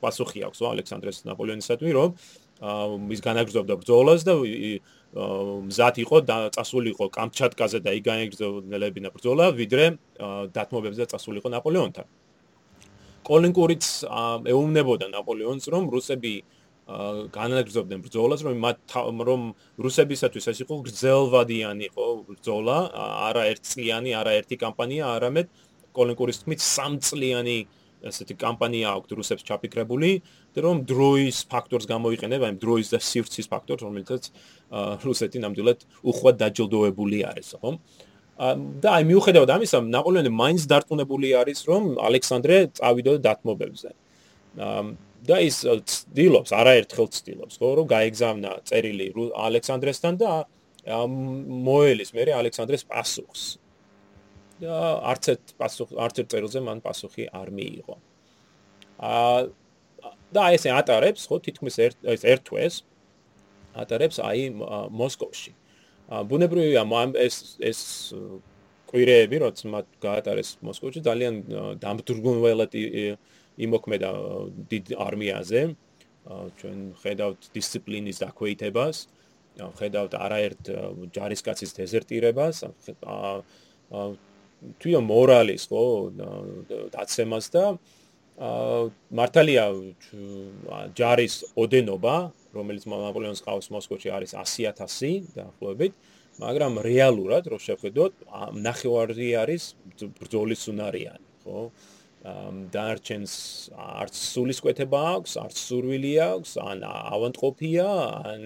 პასუხი აქვს, ხო, ალექსანდრეს ნაპოლეონისადმი, რომ ის განაგრძობდა ბრძოლას და მზად იყო და წასულიყო კამჩატკაზე და იქ განაგრძელებინა ბრძოლა, ვიდრე დათმობებზე და წასულიყო ნაპოლეონთან. კოლინკურიც ეუბნებოდა ნაპოლეონს, რომ რუსები განაგრძობდნენ ბრძოლას, რომ მათ რომ რუსებისათვის ეს იყო გრძელვადიანი იყო ბრძოლა, არა ერთწლიანი, არა ერთი კამპანია, არამედ კოლინკურის თქმით სამწლიანი ესეთი კამპანია აქვს რუსებს ჩაფიქრებული, რომ დროის ფაქტორს გამოიყენება, იმ დროის და სივრცის ფაქტორს, რომელთაც რუსეთი ნამდვილად უხვად დაჯილდოებული არის, ხო? და აი მიუხედავად ამისა, ნაპოლეონი მაინც დარწმუნებული არის, რომ ალექსანდრე წავიდოდა დათმობებზე. და ის ცდილობს, არაერთხელ ცდილობს, ხო, რომ გაეგზავნა წერილი ალექსანდრესთან და მოელის მე ალექსანდრეს პასუხს. და არც ერთ პასუხ არც ერთ წერილზე მან პასუხი არ მიიღო. აა და ესე ატარებს, ხო, თითქმის ერთ ერთ თვეს ატარებს აი მოსკოვში. აა ბუნებრივია ეს ეს კვირეები, როცა მათ გაატარეს მოსკოვში, ძალიან დამძრგუნველად იმოქმედა დიდ არმიაზე ჩვენ ხედავთ დისციპლინის დაქვეითებას, ხედავთ არაერთ ჯარისკაცის დეზერტირებას, თვიო მორალის ხო დაცემას და მართალია ჯარის ოდენობა, რომელიც ნაპოლეონის ყავს მოსკოვში არის 100000 დაახლოებით, მაგრამ რეალურად რო შეხედოთ, ნახევარი არის ბრძოლის უნარიანი, ხო? დარჩენს არც სულისკვეთება აქვს, არც სურვილი აქვს, ან ავანტყოფია, ან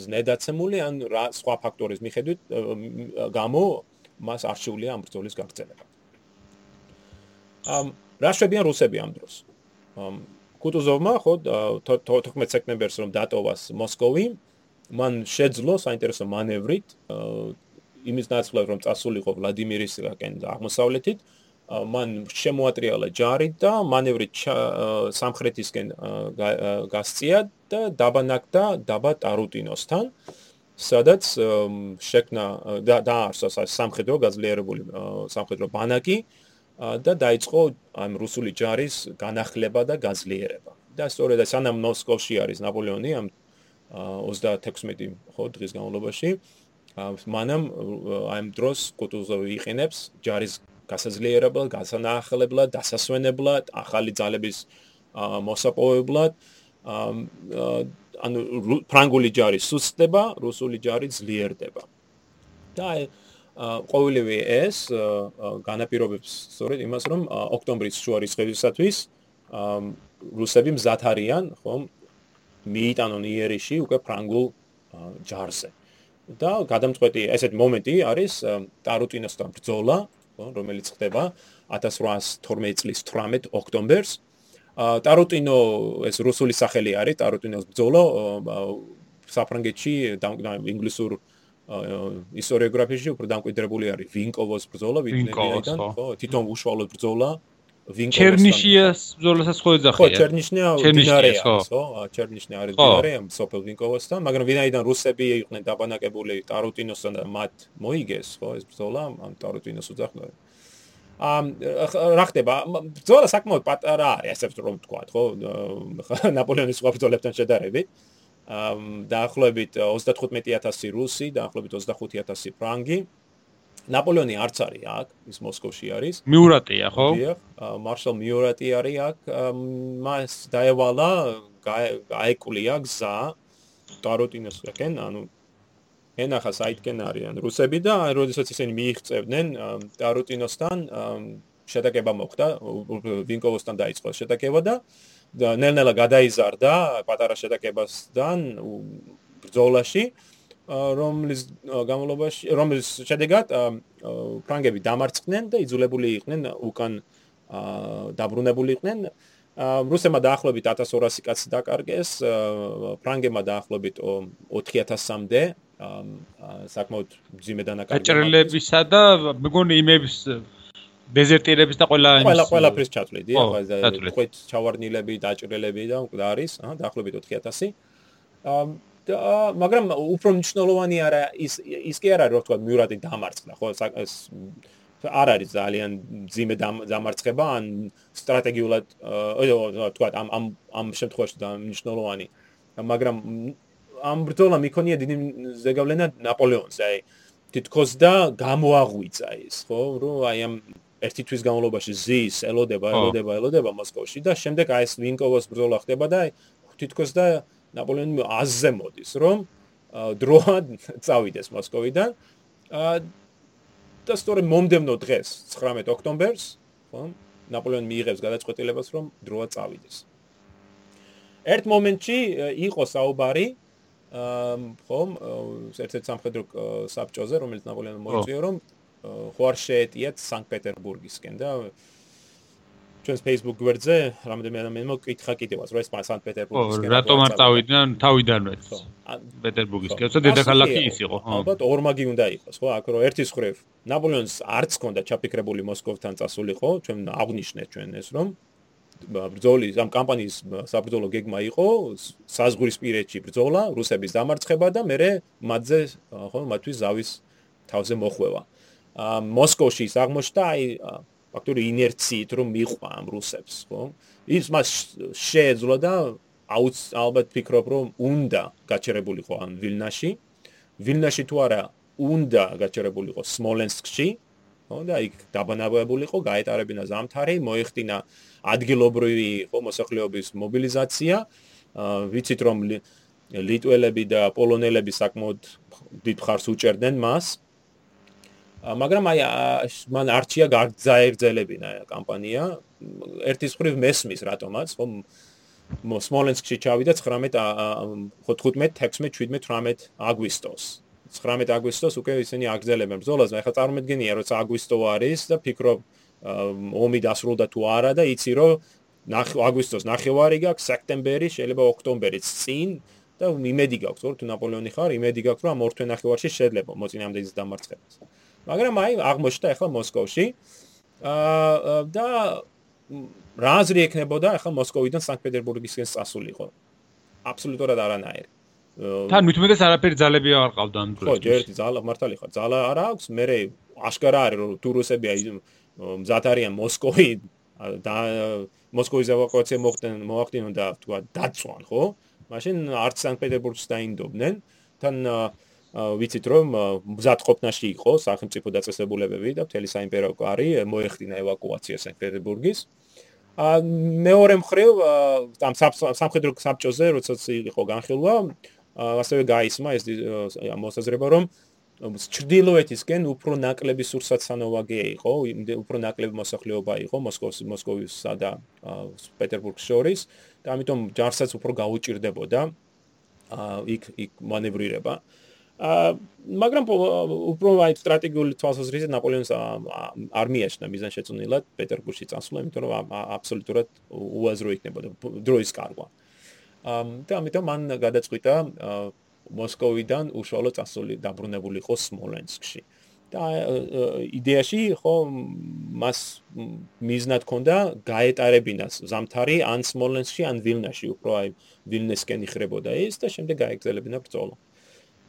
ზნედაცემული, ან სხვა ფაქტორის მიხედვით გამო მას არ შეუძლია ამ ბრძოლის გაგრძელება. ამ რა შვებიან რუსები ამ დროს? კუტუზოვმა ხო 14 სექტემბერს რომ დატოვას მოსკოვი, მან შეძლო საინტერესო მანევრით იმის ნაცვლად რომ წასულიყო ვლადიმირისკენ აღმოსავლეთით მან შემოატრიალა ჯარი და მანევრით სამხრეთისკენ გასწია და დაბანაკდა დაბა ტარუტინოსთან სადაც შექმნა დაარსა სამხედრო გაძლიერებული სამხედრო ბანაკი და დაიწყო ამ რუსული ჯარის განახლება და გაძლიერება. და სწორედ სანამ მოსკოვში არის ნაპოლეონი ამ 36 ხო დღის განმავლობაში მანამ ამ დროს კუტუზოვი იყენებს ჯარის გასაძლიერებლად, გასანახლებლად, დასასვენებლად, ახალი ძალების მოსაპოვებლად. ანუ ფრანგული ჯარი სუსტდება, რუსული ჯარი ძლიერდება. და ყოველივე ეს განაპირობებს სწორედ იმას, რომ ოქტომბრის შუა რიცხვებისათვის რუსები მზად არიან, ხომ? მიიტანონ იერიში უკვე ფრანგულ ჯარზე. და გადამწყვეტი ესეთ მომენტი არის ტარუტინოსთან ბრძოლა, რომელიც ხდება 1812 წლის 18 ოქტომბერს. ტარუტინო ეს რუსული სახელი არის, ტარუტინოს ბრძოლა საფრანგეთში ინგლისურ ისტორიოგრაფიაში უფრო დამკვიდრებული არის ვინკოვოს ბრძოლა, ვინკოვოსთან, ხო, თვითონ უშუალო ბრძოლა. ჩერნიშიას ბრძოლასაც ხო ეძახია? ხო, ჩერნიშნია დინარეა, ხო? ჩერნიშნია არის დინარე ამ სოფელ ვინკოვოსთან, მაგრამ ვინაიდან რუსები იყვნენ დაბანაკებული ტარუტინოსთან და მათ მოიგეს, ხო, ეს ბრძოლა ამ ტარუტინოს უძახდნენ. ამ რა ხდება? ბრძოლა საკმაოდ პატარა არის, ასე რომ ვთქვა, ხო? ნაპოლეონის სხვა ბრძოლებთან შედარებით. ამ დაახლოებით 35000 რუსი, დაახლოებით 25000 ფრანგი. ნაპოლეონი არც არის აქ, ის მოსკოვში არის. მიურატია, ხო? დიახ, მარშალ მიურატი არის აქ. მას დაევალა გაეკულია გზა ტაროტინოსკენ, ანუ ენახა საითკენ არიან რუსები და როდესაც ისინი მიიღწევდნენ ტაროტინოსთან შეტაკება მოხდა, ვინკოვოსთან დაიწყო შეტაკება და ნელ-ნელა გადაიზარდა პატარა შეტაკებასთან ბრძოლაში. რომლის გამოლობაში რომლის შედეგად ფრანგები დამარცხდნენ და იძულებული იყვნენ უკან დაბრუნებული იყვნენ. რუსებმა დაახლოებით 1200 კაცი დაკარგეს ფრანგებმა დაახლოებით 4000-მდე საკმაოდ ძიმე დანაკარგი გაჭრილებისა და მეგონი იმების დეზერტირების და ყველა იმის ყველა ყველაფრის ჩათვლი დიახ ხო ჩავარნილები დაჭრილები და მკვდარის აა დაახლოებით 4000 და მაგრამ უფრო მნიშვნელოვანი არა ის ის კი არა რომ თქვა მიურატი დამარცხდა ხო? ეს არ არის ძალიან ძიმე დამარცხება ან სტრატეგიულად თქვა ამ ამ ამ შემთხვევაში და მნიშვნელოვანი. მაგრამ ამ ბრძოლა მიქონია დიდი ზეგავლენა ნაპოლეონს აი თითქოს და გამოაღვიძა ის ხო? რომ აი ამ ერთი თვის განმავლობაში ზის ელოდება ელოდება ელოდება მოსკოვში და შემდეგ აი ეს ვინკოვოს ბრძოლა ხდება და თითქოს და ნაპოლეონი აზზე მოდის, რომ დროა წავიდეს მოსკოვიდან. და სწორედ მომდევნო დღეს, 19 ოქტომბერს, ხო? ნაპოლეონი მიიღებს გადაწყვეტილებას, რომ დროა წავიდეს. ერთ მომენტში იყო საუბარი ხო, ერთ-ერთ სამხედრო საბჭოზე, რომელიც ნაპოლეონი მოიწვია, რომ ხო არ შეეტიათ სანქტ-პეტერბურგისკენ და ჩვენს Facebook გვერდზე რამოდენმე ადამიანი მოკითხა კიდევაც რა ეს სანქტ-პეტერბურგისკენ რატომ არ წავიდნენ თავიდანვე პეტერბურგისკენ თორე დედაქალაქი ის იყო ხო. ალბათ ორმაგი უნდა იყოს ხო? აქ რო ერთის ხრევ ნაპოლეონს არც ჰქონდა ჩაფიქრებული მოსკოვთან წასულიყო ჩვენ აღნიშნეთ ჩვენ ეს რომ ბრძოლის ამ კამპანიის საბრძოლო გეგმა იყო საზღვრისპირეთში ბრძოლა რუსების დამარცხება და მე მათზე ხო მათთვის ზავის თავზე მოხვევა. მოსკოვში ის აღმოჩნდა აი ფაქტური ინერციით რომ მიყვა ამ რუსებს, ხო? ის მას შეეძლო და აუც ალბათ ფიქრობ რომ უნდა გაჩერებულიყო ან ვილნაში. ვილნაში თუ არა უნდა გაჩერებულიყო სმოლენსკში ხო? და იქ დაბანავებულიყო გაეტარებინა ზამთარი მოიხდინა ადგილობრივი ხო მოსახლეობის მობილიზაცია. ვიცით რომ ლიტველები და პოლონელები საკმაოდ დიდ ხარს უჭერდნენ მას მაგრამ აი მან არჩია გაგზაერძელებინა კამპანია. ერთის ხრივ მესმის რატომაც ხო სმოლენსკში ჩავიდა 19 ხო 15 16 17 18 აგვისტოს. 19 აგვისტოს უკვე ისინი აგზელებენ ბრძოლას მე ხა წარმოედგენია როცა აგვისტო არის და ფიქრობ ომი დასრულდა თუ არა და იცი რომ აგვისტოს ნახევარი გაქვს სექტემბერი შეიძლება ოქტომბერიც წინ და იმედი გაქვს თუ ნაპოლეონი ხარ იმედი გაქვს რომ ამ ორ თვე ნახევარში შეიძლება მოწინააღმდეგის დამარცხებას მაგრამ აი აღმოჩნდა ახლა მოსკოვში. აა და რა აზრი ექნებოდა ახლა მოსკოვიდან სანქტ-პეტერბურგისკენ წასულიყო აბსოლუტურად არანაირი თან მithumedes არაფერი ძალები არ ყავდა ამ დროს. ხო ჯერტი ძალა მართალი ხარ ძალა არ აქვს. მე აშკარა არის რომ თურუსები აი მზად არიან მოსკოვი და მოსკოვის ევაკუაცია მოხდნენ მოახდინონ და თქვა დაწვან ხო? მაშინ არც სანქტ-პეტერბურგს დაინდობდნენ. თან ვიცით რომ მზად ყოფნაში იყო სახელმწიფო დაწესებულებები და მთელი საიმპერიო კარი მოეხდინა ევაკუაცია სანქტ-პეტერბურგის. ა მეორე მხრივ ამ სამხედრო საბჭოზე როდესაც იყო განხილვა, ასევე გაისმა ეს მოსაზრება რომ ჩრდილოეთისკენ უფრო ნაკლები სურსათსანოვაგე იყო, უფრო ნაკლები მოსახლეობა იყო მოსკოვის მოსკოვისა და პეტერბურგის შორის და ამიტომ ჯარსაც უფრო გაუჭirdებოდა ა იქ იქ მანევრირება. მაგრამ უფრო აი სტრატეგიული თვალსაზრისით ნაპოლეონის არმიაში და მიზანშეწონილად პეტერბურგში წასულა, იმიტომ რომ აბსოლუტურად უაზრო იქნებოდა დროის კარგვა. და ამიტომ მან გადაწყვიტა მოსკოვიდან უშუალო წასული დაბრუნებულიყო სმოლენსკში. და იდეაში ხო მას მიზნად ჰქონდა გაეტარებინას ზამთარი ან სმოლენსკში ან ვილნაში, უფრო აი ვილნესკენ იხრებოდა ის და შემდეგ გაეგზელებინა ბრძოლა.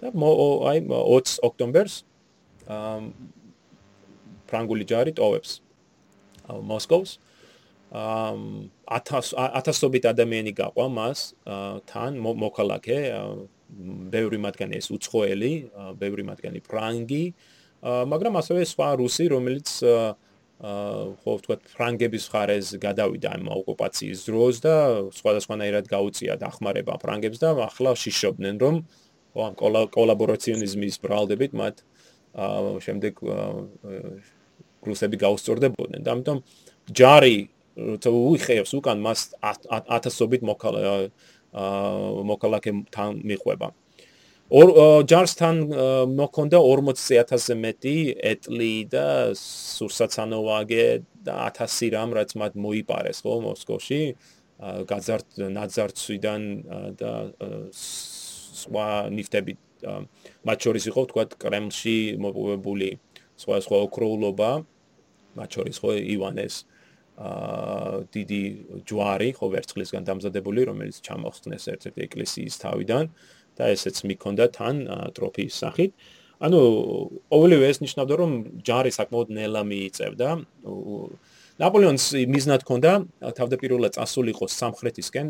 და აი 20 ოქტომბერს ამ ფრანგული ჯარი ტოვებს მოსკოვს. ამ 1000 1000ობით ადამიანი გაყვა მას თან მოქალაქე ბევრი მათგანი ეს უცხოელი ბევრი მათგანი ფრანგი მაგრამ ასევე სხვა რუსი რომელიც ხო ვთქვა ფრანგების ხარეს გადავიდა ამ ოკუპაციის დროს და სხვადასხვანაირად გაუწია დახმარება ფრანგებს და ახლა შიშობდნენ რომ ამ კოლაბორაციონიზმის ბრალდებით მათ შემდეგ რუსები გაუსწორდებოდნენ და ამიტომ ჯარი თუ უიხეებს უკან მას ათასობით მოკალა აა მოკალაკემთან მიყვება. ორ ჯარსთან მოქონდა 40000-ზე მეტი ეტლი და სურსაცანოვაგე და 1000 რამ რაც მათ მოიპარეს ხო მოსკოვში გაზარდ ნაძარცვიდან და სხვა ნიფტები მათ შორის იყო თქვა კრემლში მოპოვებული სხვა სხვა ოქროულობა მათ შორის ხო ივანეს აა დიდი ჯვარი ხო ვერცხლისგან დამზადებული რომელიც ჩამოხსნეს ერთ-ერთი ეკლესიის თავიდან და ესეც მიქონდა თან ტროფის სახით. ანუ ყოველივე ეს ნიშნავდა რომ ჯარი საკმაოდ ნელა მიიწევდა. ნაპოლეონს მიზნად ჰქონდა თავდაპირველად წასულიყო სამხრეთისკენ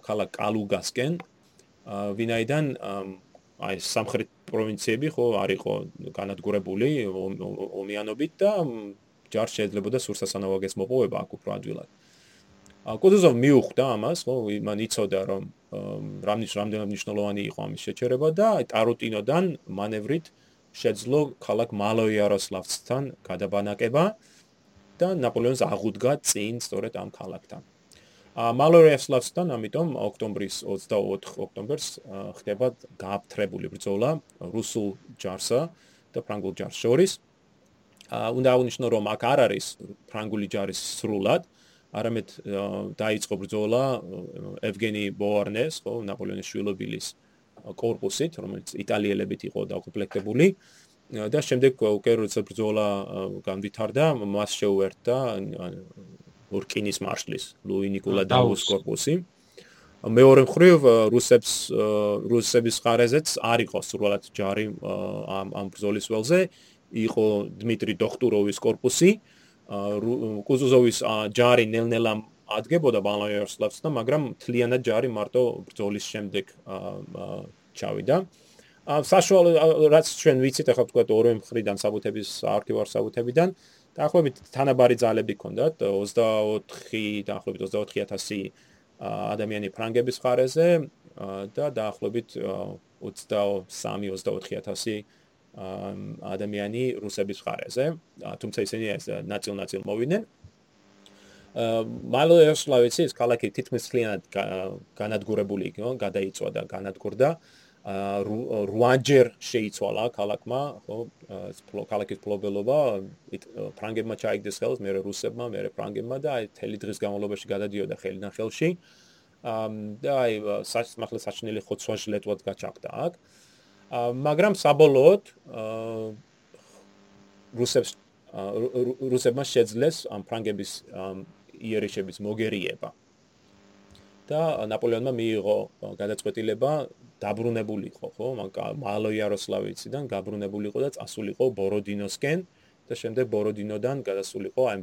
ქალაქ კალუგასკენ ვინაიდან აი სამხრეთ პროვინციები ხო არისო განადგურებული ომიანობით და ჯარ შეიძლება და სურსასანავაგეს მოპოვება აქ უფრო ადვილად. ა კუზოვ მიუხვდა ამას, ხო, მან იცოდა რომ რამის რამდენად მნიშვნელოვანი იყო ამის შეჩერება და აი ტარუტინოდან მანევრით შეძლო ქალაქ მალოიაროსლავსთან გადაბანაკება და ნაპოლეონს აღუდგა წინ სწორედ ამ ქალაქთან. მალორიას ლაცთან ამიტომ ოქტომბრის 24 ოქტომბერს ხდება გააფთრებული ბრძოლა რუსულ ჯარსა და ფრანგულ ჯარს შორის. უნდა აღნიშნო, რომ აქ არ არის ფრანგული ჯარის სრულად, არამედ დაიწყო ბრძოლა ევგენი ბოარნეს, ხო, ნაპოლეონის შვილობილის корпуსით, რომელიც იტალიელებით იყო დაკომპლექტებული და შემდეგ უკვე როცა ბრძოლა განვითარდა, მას შეუერთდა ორკინის მარშლის ლუი ნიკოლა დავუს კორპუსი. მეორე მხრივ რუსებს რუსების ხარეზეც არ იყო სრულად ჯარი ამ ამ ბრძოლის ველზე. იყო დმიტრი დოხტუროვის корпуსი კუზუზოვის ჯარი ნელ-ნელა ადგებოდა ბალაიოსლავსთან მაგრამ თლიანად ჯარი მარტო ბრძოლის შემდეგ ჩავიდა. საშუალო რაც ჩვენ ვიცით ახლა თქვა ორივე მხრიდან საბუთების არქივარ საბუთებიდან. აა დაახლოებით თანაბარი ძალები ჰქონდათ 24 დაახლოებით 24000 ადამიანი ფრანგების ხარეზე და დაახლოებით 23-24000 ადამიანი რუსების ხარეზე. თუმცა ისინი ეს ნაწილ-ნაწილ მოვიდნენ. მალოერსლავიცი ეს ქალაქი თითქმის მთლიანად განადგურებული იყო, გადაიწვა და განადგურდა. რუანჯერ შეიცვალა ქალაქმა, ხო, ქალაქის ფლობელობა ფრანგებმა ჩაიგდეს ხელს, მე რუსებმა, მე ფრანგებმა და აი თელი დღის განმავლობაში გადადიოდა ხელიდან ხელში. და აი სასმახლე საჩნელი ხოცვა ჟლეტვად გაჩაღდა აქ. მაგრამ საბოლოოდ რუსებს რუსებმა შეძლეს ამ ფრანგების იერიშების მოგერიება. და ნაპოლეონმა მიიღო გადაწყვეტილება დაბრუნებულიყო, ხო? მალო იაროსლავიციდან გაბრუნებულიყო და წასულიყო ბოროდინოსკენ და შემდეგ ბოროდინოდან გადასულიყო ამ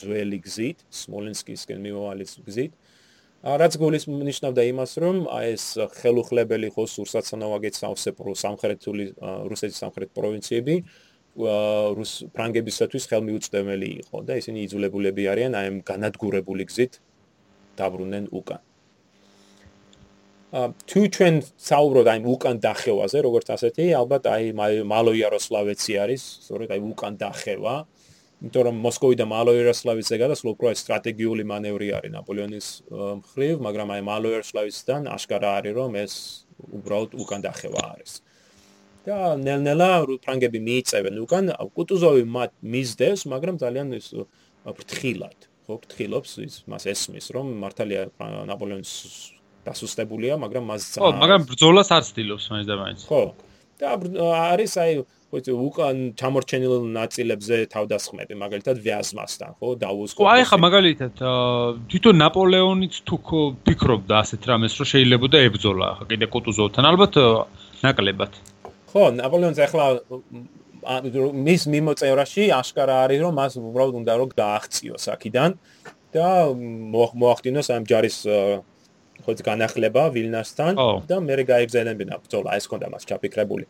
ძველი გზით, სმოლენსკისკენ მიმავალი გზით. რაც გულის ნიშნავდა იმას, რომ აი ეს ხელუხლებელი ხო სურსაცანავაგეთ სამსეპრო სამხრეთული რუსეთის სამხრეთ პროვინციები რუს ფრანგებისათვის ხელმიუწვდომელი იყო და ისინი იძულებულები არიან აი ამ განადგურებული გზით დაბრუნდნენ უკან. თუ ჩვენ საუბრობთ აი უკან დახევაზე, როგორც ასეთი, ალბათ აი მალო იაროსლავეცი არის, სწორედ აი უკან დახევა. იმიტომ რომ მოსკოვი და მალოიეროსლავის ზეგადასვლა უფრო სტრატეგიული მანევრი არის ნაპოლეონის მხრივ, მაგრამ აი მალოიეროსლავისთან აშკარა არის რომ ეს უბრალოდ უკან დახევა არის. და ნელ-ნელა ფრანგები მიიწევენ უკან, კუტუზოვი მათ მისდევს, მაგრამ ძალიან ის ფრთხილად, ხო, ფრთხილობს ის მას ესმის რომ მართალია ნაპოლეონის დასუსტებულია, მაგრამ მას ხო, მაგრამ ბრძოლას არ ცდილობს მაინც და მაინც. ხო. და არის აი ხოიცი უკან ჩამორჩენილ ნაწილებზე თავდასხმები მაგალითად ვიაზმასთან ხო დაუზღო ხო აი ხა მაგალითად თვითონ ნაპოლეონიც თუ ფიქრობდა ასეთ რამეს რომ შეიძლება და ებძოლა ხა კიდე კუტუზოვთან ალბათ ნაკლებად ხო ნაპოლეონს ახლა მის მიმოწერაში აშკარა არის რომ მას უბრალოდ უნდა რომ გააღწიოს აქიდან და მოახდინოს ამ ჯარის ხოიცი განახლება ვილნასთან და მე გაიგზელებინა ბძოლა ეს კონდა მას ჩაფიქრებული.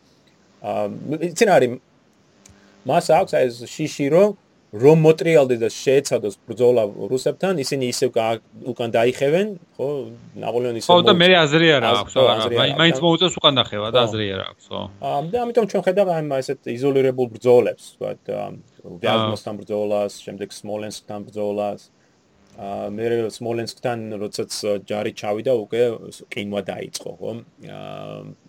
აა ცენ არის მას აქვს ეს შიში რომ რომ მოტრიალდეს და შეეცადოს ბრძოლა რუსებთან ისინი ისევ უკან დაიხევენ ხო? ნაპოლეონის ხო და მე აზრი არ აქვს მაინც მოუწევს უკან დახევა და აზრი არ აქვს ხო აა და ამიტომ ჩვენ ხედავ ამ ესეთ იზოლირებულ ბრძოლებს ვთქვათ ვიაზმოსთან ბრძოლას შემდეგ სმოლენსკთან ბრძოლას. აა მე სმოლენსკთან როდესაც ჯარი ჩავიდა უკვე ყინვა დაიწყო ხო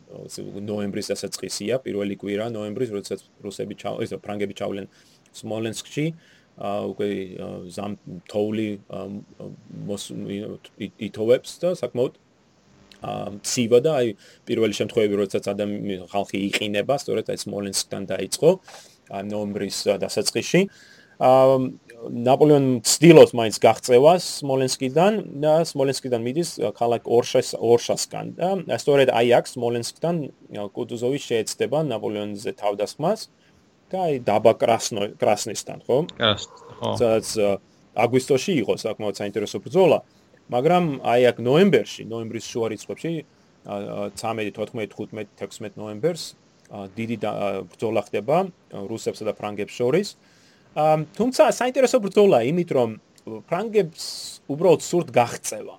ნოემბრის დასაწყისია, პირველი კვირა ნოემბრის, როდესაც რუსები ჩავ, ისე ფრანგები ჩავლენ სმოლენსკში, უკვე ზამ თოული ითოვებს და საკმაოდ ცივა და აი პირველი შემთხვევები, როდესაც ადამიანი ხალხი იყინება, სწორედ აი სმოლენსკთან დაიწყო ნოემბრის დასაწყისში. აა ნაპოლეონ ცდილობს მაინც გაღწევას სმოლენსკიდან და სმოლენსკიდან მიდის ქალაქ ორშას ორშასკან და სწორედ აი აქ სმოლენსკიდან კუტუზოვი შეეცდება ნაპოლეონზე თავდასხმას და აი დაბა კრასნო კრასნისთან ხო? ხო. სადაც აგვისტოში იყო საკმაოდ საინტერესო ბრძოლა მაგრამ აი აქ ნოემბერში ნოემბრის შუა რიცხვებში 13 14 15 16 ნოემბერს დიდი ბრძოლა ხდება რუსებსა და ფრანგებს შორის თუმცა საინტერესო ბრძოლა, იმიტომ რომ ფრანგებს უბრალოდ სურთ გაღწევა.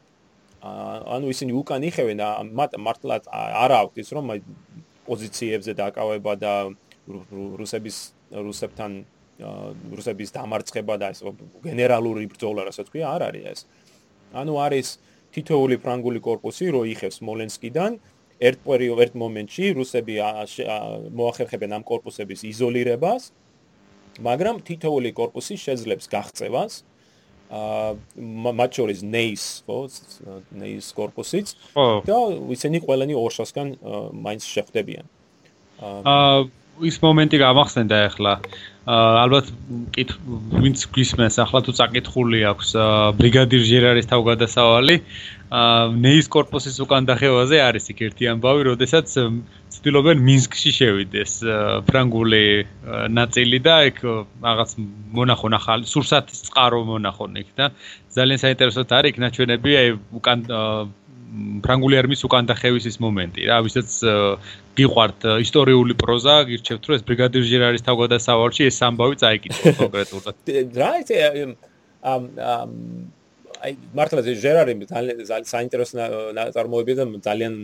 ანუ ისინი უკან იხევენ მათ მართლაც არ აქვს რომ პოზიციებზე დაკავება და რუსების რუსებთან რუსების დამარცხება და ეს გენერალური ბრძოლა, რასაც ქვია, არ არის ეს. ანუ არის თითოეული ფრანგული корпуსი, რო იხევს მოლენსკიდან, ერთ პერიოდ ერთ მომენტში რუსები მოახერხებენ ამ корпуსების იზოლირებას მაგრამ თითოეული корпуსი შეძლებს გაღწევას აა მათ შორის ნეის, ხო, ნეის корпуსიც და ისინი ყველანი ორშასგან მაინც შეხვდებიან. აა ის მომენტი გამახსენდა ეხლა. ალბათ კით ვინც გვისმენს ახლა თუ წაკითხული აქვს ბრიგადირ ჟერარის თავგადასავალი ნეის корпуსის უკან დახევაზე არის იქ ერთი ამბავი, როდესაც ცდილობენ მინსკში შევიდეს ფრანგული ნაწილი და იქ რაღაც მონახონ ახალი სურსათის წყარო მონახონ იქ და ძალიან საინტერესოდ არის იქ ნაჩვენები აი უკან ფრანგული არმის უკან დახევის ის მომენტი რა, ვისაც გიყვართ ისტორიული პროზა, გირჩევთ რომ ეს ბრიგადირ ჟერარის თავგადასავალში ეს ამბავი წაიკითხო კონკრეტულად. რა იცი ამ ამ აი მართლა ეს ჟერარი ძალიან საინტერესო ნაწარმოებია და ძალიან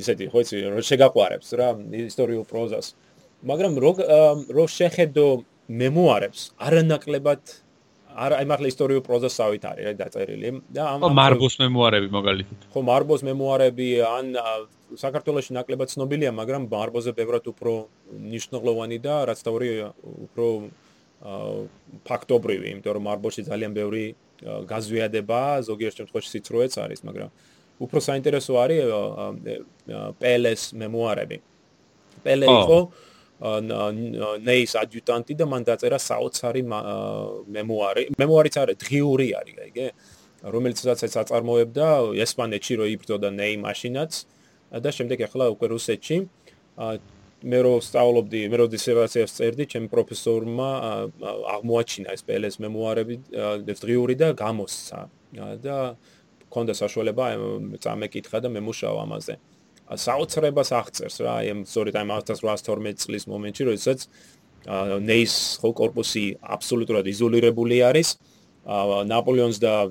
ისეთი ხო იცი რომ შეგაყვარებს რა ისტორიულ პროზას. მაგრამ რო რო შეხედო მემუარებს არანაკლებად არ აი მართლა ისტორიულ პროზასავით არის რა დაწერილი. და ამ მარბოს მემუარები მაგალითად. ხო მარბოს მემუარები ან საქართველოსში ნაკლებად ცნობილია მაგრამ მარბოზე ბევრად უფრო ნიშნულოვანი და რაც თავი უფრო ფაქტობრივი იმიტომ რომ მარბოში ძალიან ბევრი გაზვიადება ზოგიერთ შემთხვევაში სიცრუეც არის მაგრამ უფრო საინტერესო არის პელეს მემუარები. პელე იყო ნეის ადიუტანტი და მან დაწერა საოცარი მემუარი. მემუარიც არის დღიური არის, აიგე? რომელიც სადაც აწარმოებდა ესპანეთში რო იბრძოდა ნეი მაშინაც და შემდეგ ახლა უკვე რუსეთში. მე რო სწავლობდი, მე რო დისერტაციას წერდი, ჩემ პროფესორმა აღმოაჩინა ეს პელეს მემუარები დღიური და გამოსცა და მქონდა საშუალება წამეკითხა და მემუშავა ამაზე. საოცრებას აღწერს რა, ამ სწორედ ამ 1812 წლის მომენტში, როდესაც ნეის ხო корпуსი აბსოლუტურად იზოლირებული არის. ნაპოლეონს და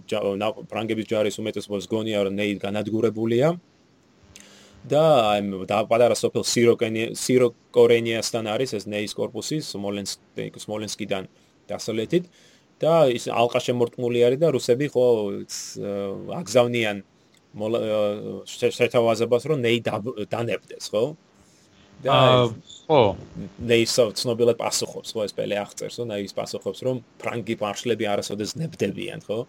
ფრანგების ჯარის უმეტესობას გონია რომ ნეი განადგურებულია და ამ პატარა სოფელ სიროკენე სიროკორენიასთან არის ეს ნეის корпуსი სმოლენსკ სმოლენსკიდან დასავლეთით და ის ალყა შემორტყმული არის და რუსები ხო აგზავნიან შეთავაზებას რომ ნეი დანებდეს ხო? და ხო. ნეი ცნობილად პასუხობს ხო? ეს პელე აღწერს რომ ნეის პასუხობს რომ ფრანგი მარშლები არასოდეს ნებდებიან ხო?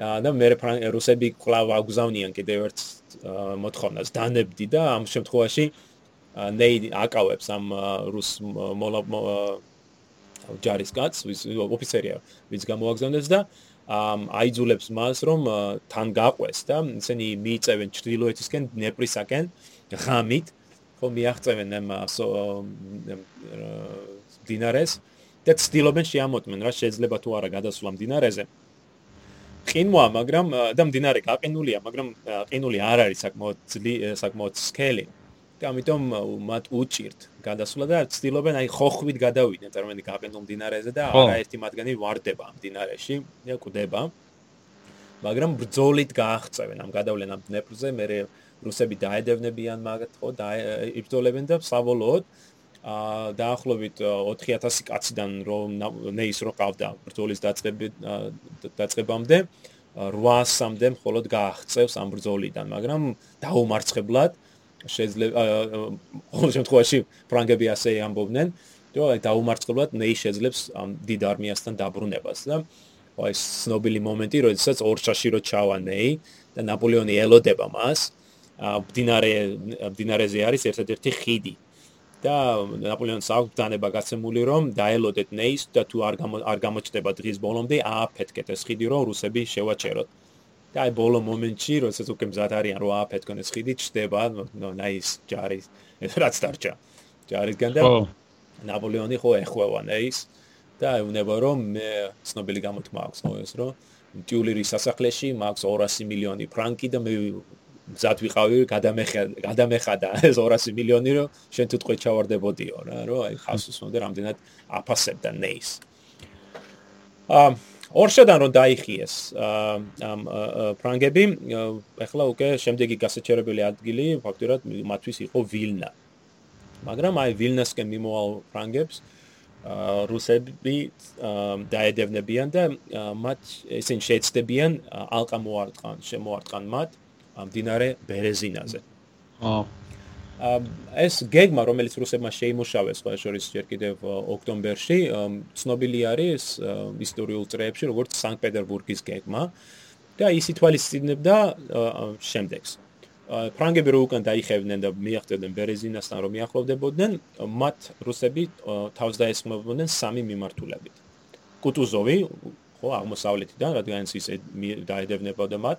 და მე რუსები კლავ აგზავნიან კიდევ ერთ მოთხოვნას. დანებდი და ამ შემთხვევაში ნეი აკავებს ამ რუს ჯარის კაცს ვის ოფიცერია ვის გამოაგზავნეს და აიძულებს მას რომ თან გაყვეს და ისინი მიიწევენ ჩრდილოეთისკენ ნეპრისაკენ ღამით ხო მიაღწევენ ამ დინარეს და ცდილობენ შეამოწმენ რა შეიძლება თუ არა გადასვლა დინარეზე. ყინვა მაგრამ და დინარე გაყინულია მაგრამ ყინული არ არის საკმაოდ საკმაოდ სკელი და ამიტომ მათ უჭირთ გადასვლა და ცდილობენ აი ხოხვით გადავიდნენ წარმოიდგინე გაყენულ დინარეზე და არა ერთი მათგანი ვარდება ამ დინარეში და კვდება მაგრამ ბრძოლით გააღწევენ ამ გადავლენ ამ დნეპრზე. მე რუსები დაედევნებიან მაგათ ხო და იბრძოლებენ და საბოლოოდ ა დაახლოებით 4000 კაციდან რომ ნეის რო ყავდა ბრძოლის დაწყებით დაწყებამდე 800-მდე მხოლოდ გააღწევს ამ ბრძოლიდან მაგრამ დაუმარცხებლად შეიძლება ყოველ შემთხვევაში ფრანგები ასე ამბობდნენ რომ აი დაუმარცხებლად ნეი შეძლებს ამ დიდ არმიასთან დაბრუნებას და აი სნობილი მომენტი როდესაც ორჩაში რო ჩავა ნეი და ნაპოლეონი ელოდება მას დინარე დინარეზე არის ერთადერთი ხიდი და ნაპოლეონს აქვს დანება გაცემული რომ დაელოდეთ ნეის და თუ არ არ გამოჩნდება დღის ბოლომდე ააფეთქეთ ეს ხიდი რომ რუსები შევაჩეროთ და აი ბოლო მომენტში, როდესაც უკვე მზად არიან რომ ააფეთქონ ეს ხიდი, ჩდება, ნო ნაის ჯარის, რაც დარჩა. ჯარისგან და ნაპოლეონი ხო ეხვევა ნეის და უნება რომ მე ცნობილი გამოთქმა აქვს მოეს რომ ტიულერის სასახლეში მაქვს 200 მილიონი ფრანკი და მე მზად ვიყავი გადამეხადა ეს 200 მილიონი რომ შენ თუ თქვი ჩავარდებოდიო რა რომ აი ხასუს მომდე რამდენად აფასებდა ნეის. აა ორშოდან რომ დაიხიეს ამ ფრანგები ეხლა უკვე შემდეგი გასაჩერებელი ადგილი ფაქტურად მათთვის იყო ვილნა. მაგრამ აი ვილნასკენ მიმოვალ ფრანგებს რუსები დაედევნებიან და მათ ისინი შეეცდებიან ალყა მოარტყან შემოარტყან მათ მდინარე ბერეზინაზე. აა ეს გეგმა რომელიც რუსებმა შეიმუშავეს სხვა შორის ჯერ კიდევ ოქტომბერში ცნობილი არის ისტორიულ წრეებში როგორც სანქტ-პეტერბურგის გეგმა და ის ითვალისწინებდა შემდეგს. ფრანგები რო უკან დაიხევდნენ და მიაღწევდნენ ბერეზინასთან რომ მიახლოვდებოდნენ მათ რუსები თავს დაესხმებოდნენ სამი მიმართულებით. კუტუზოვი ხო აღმოსავლეთიდან რადგან ის დაედევნებოდა მათ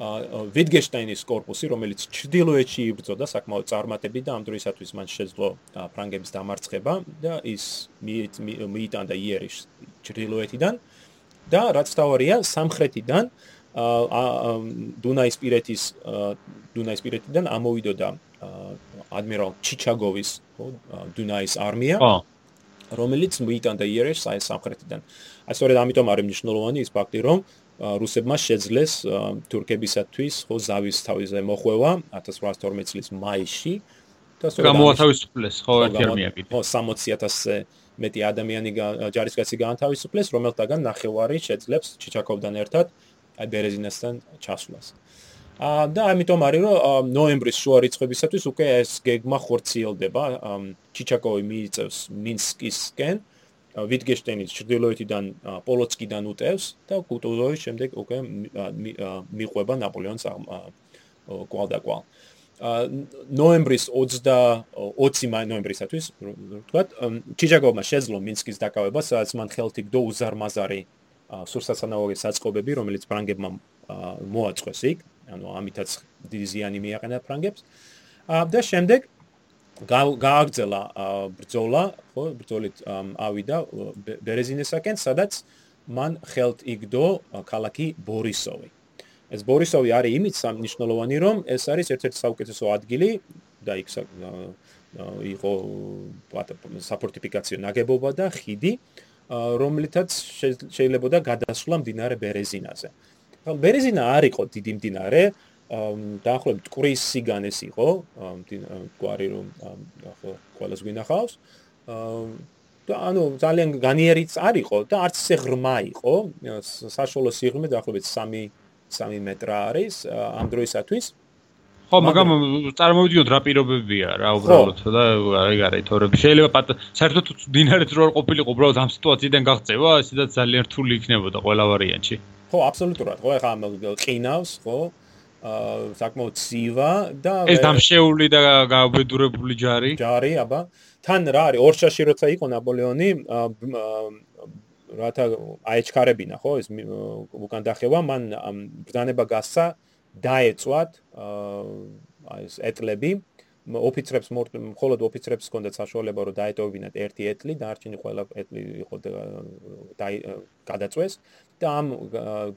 ვიტგენშტაინის корпуსი, რომელიც ჩრდილოეთში იბრძოდა საკმაოდ წარმატებით და ამ დროისათვის მან შეძლო ფრანგების დამარცხება და ის მიიტანდა იერიშ ჩრდილოეთიდან და რაც თავარია სამხრეთიდან დუნაისპირეთის დუნაისპირეთიდან ამოვიდოდა ადმირალ ჩიჩაგოვის დუნაის არმია. რომელიც მიიტანდა იერიშს აი სამხრეთიდან. აი სწორედ ამიტომ არის მნიშვნელოვანი ის ფაქტი, რომ აა რუსებმა შეძლეს თურქებისათვის ხო ზავის თავზე მოხვევა 1812 წლის მაისში და სწორედ გამოათავისუფლეს ხო ერთი არმია კიდე ხო 60000-ზე მეტი ადამიანი ჯარისკაცი გაანთავისუფლეს რომელთაგან ნახევარი შეძლებს ჩიჩაკოვთან ერთად აი ბერეზინასთან ჩასვლას. ა და ამიტომ არის რომ ნოემბრის შუა რიცხვებისათვის უკვე ეს გეგმა ხორციელდება ჩიჩაკოვი მიიწევს მინსკისკენ ვიტგეშტენის ჩრდილოეთიდან პოლოცკიდან უტევს და კუტუზოვის შემდეგ უკვე მიყვება ნაპოლეონს კვალ და კვალ. ნოემბრის 20 ნოემბრისათვის ვთქვათ, ჩიჩაკოვმა შეძლო მინსკის დაკავება, სადაც მან ხელთი გდო უზარმაზარი სურსასანაოგი საწყობები, რომელიც ფრანგებმა მოაწყვეს იქ, ანუ ამითაც დიდი ზიანი მიაყენა ფრანგებს. და შემდეგ გააგზელა ბრძოლა, ხო, ბრძოლით ავიდა ბერეზინესაკენ, სადაც მან ხელთ იგდო ქალაქი ბორისოვი. ეს ბორისოვი არის იმით სამნიშნულოვანი, რომ ეს არის ერთ-ერთი საუკეთესო ადგილი და იქ იყო საფორტიფიკაციო ნაგებობა და ხიდი, რომლითაც შეიძლება გადასვლა მდინარე ბერეზინაზე. ხო, ბერეზინა არ იყო დიდი მდინარე, დაახლოებით კვრის სიგანეს იყო გვარი რომ ახლა ყოველს გვინახავს. და ანუ ძალიან განიერიც არ იყო და არც ისე ღრმა იყო. საშუალო სიღრმე დაახლოებით 3 3 მეტრა არის ამ დროისათვის. ხო მაგრამ წარმოვიდგინოთ რა პირობებია რა უბრალოდ და აი გარე თორები შეიძლება საერთოდ დინარეთ რო არ ყოფილიყო უბრალოდ ამ სიტუაციიდან გაღწევა ისედაც ძალიან რთული იქნებოდა ყველა ვარიანტში. ხო აბსოლუტურად ხო ეხლა ყინავს ხო. აა საკმაოდ ცივა და ეს დამშეული და გაუბედურებული ჯარი. ჯარი აბა. თან რა არის? ორშაში როცა იყო ნაპოლეონი რათა აეჩქარებინა ხო ეს უკან დახევა მან ბრძანება გასცა დაეწვათ აა ეს ეტლები. ოფიცრებს მხოლოდ ოფიცრებს ჰქონდათ საშუალება რომ დაეტოვებინათ ერთი ეტლი და არჩინი ყველა ეტლი იყო და გადაწვეს. და ამ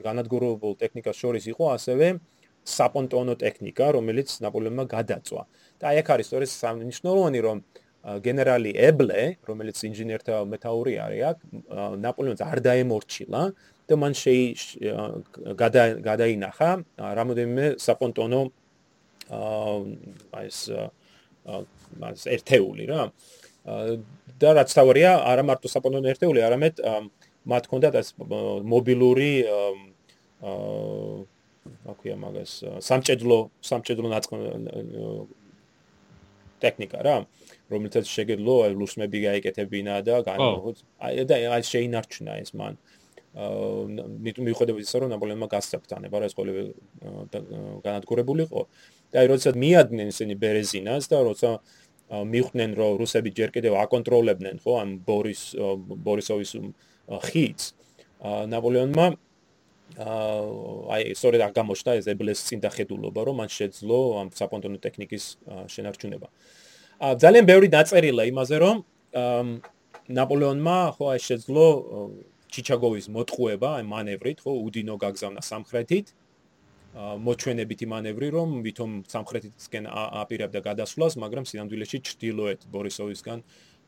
განადგურებულ ტექნიკას შორის იყო ასევე საპონტონო ტექნიკა, რომელიც ნაპოლეონმა გადაწვა. და აი აქ არის სწორედ სამნიშნულოვანი, რომ გენერალი ებლე, რომელიც ინჟინერთა მეტაური არის, აქ ნაპოლეონს არ დაემორჩილა და მან შეი გადაინახა რამოდენიმე საპონტონო აა ეს მას ერთეული რა. და რაც თავია, არა მარტო საპონტონო ერთეული, არამედ მათ ჰქონდათ ეს მობილური აა აქვია მაგას სამჭედლო სამჭედლო ტექნიკა რა რომელთაც შეგეძლო აი ლუსმები გაიკეთებინა და განხოთ აი და აი შეინარჩუნა ეს მან. აა მიუხედავად ისა რომ ნაპოლეონმა გასწრაფთანება რა ეს ყოველივე განადგურებულიყო. და აი როდესაც მიადგნენ ისინი ბერეზინას და როცა მიხვდნენ რომ რუსები ჯერ კიდევ აკონტროლებდნენ ხო ამ ბორის ბორისოვის ხიდს ნაპოლეონმა აი სწორედ არ გამოჩნდა ეს ებლეს წინდახედულობა რომ მან შეძლო ამ საპონტონო ტექნიკის შენარჩუნება. ა ძალიან ბევრი დაწერილა იმაზე რომ ნაპოლეონმა ხო აი შეძლო ჩიჩაგოვის მოტყუება აი მანევრით ხო უდინო გაგზავნა სამხრეთით მოჩვენებითი მანევრი რომ ვითომ სამხრეთისკენ აპირებდა გადასვლას მაგრამ სინამდვილეში ჩრდილოეთ ბორისოვისგან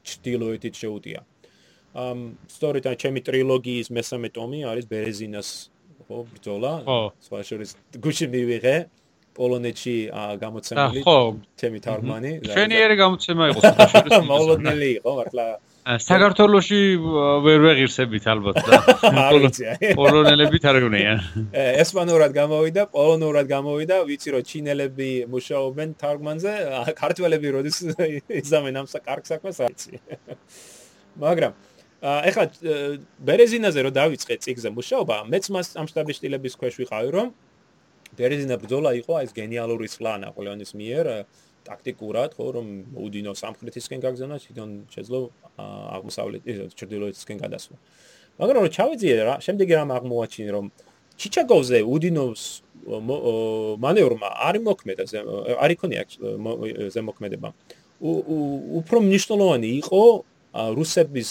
ჩრდილოეთით შეუტია. ამ სწორედ აი ჩემი ტრილოგიის მესამე ტომი არის ბერეზინას ხო ბრძოლა სხვა შორის გუში მივიღე პოლონეთში გამოცემული თემი თარმანი ჩვენი ერი გამოცემა იყო სხვა შორის მოლოდნელი იყო ახლა საქართველოსი ვერ ვეღირსებით ალბათ და პოლონელები თარგმნიან ესპანურად გამოვიდა პოლონურად გამოვიდა ვიცი რომ ჩინელები მუშაობენ თარგმანზე ქართველები როდის იზამენ ამ საკარგ საქმეს არიცი მაგრამ ეხლა ბერეზინაზე რომ დავიწყე ციგზე მუშაობა, მეც მას ამ სტაბილისტილების ქვეშ ვიყავი, რომ ბერეზინა ბრძოლა იყო ეს გენიალური სლა ნაპოლეონის მიერ ტაქტიკურად, ხო, რომ უდინო სამხრეთისკენ გაგზავნა, თვითონ შეძლო აღმოსავლეთ ჩრდილოეთისკენ გადასვლა. მაგრამ რომ ჩავეძიე რა, შემდეგი რამ აღმოაჩინე, რომ ჩიჩაგოვზე უდინოს მანევრმა არ მოქმედა არ იქონია ზემოქმედება უფრო მნიშვნელოვანი იყო რუსების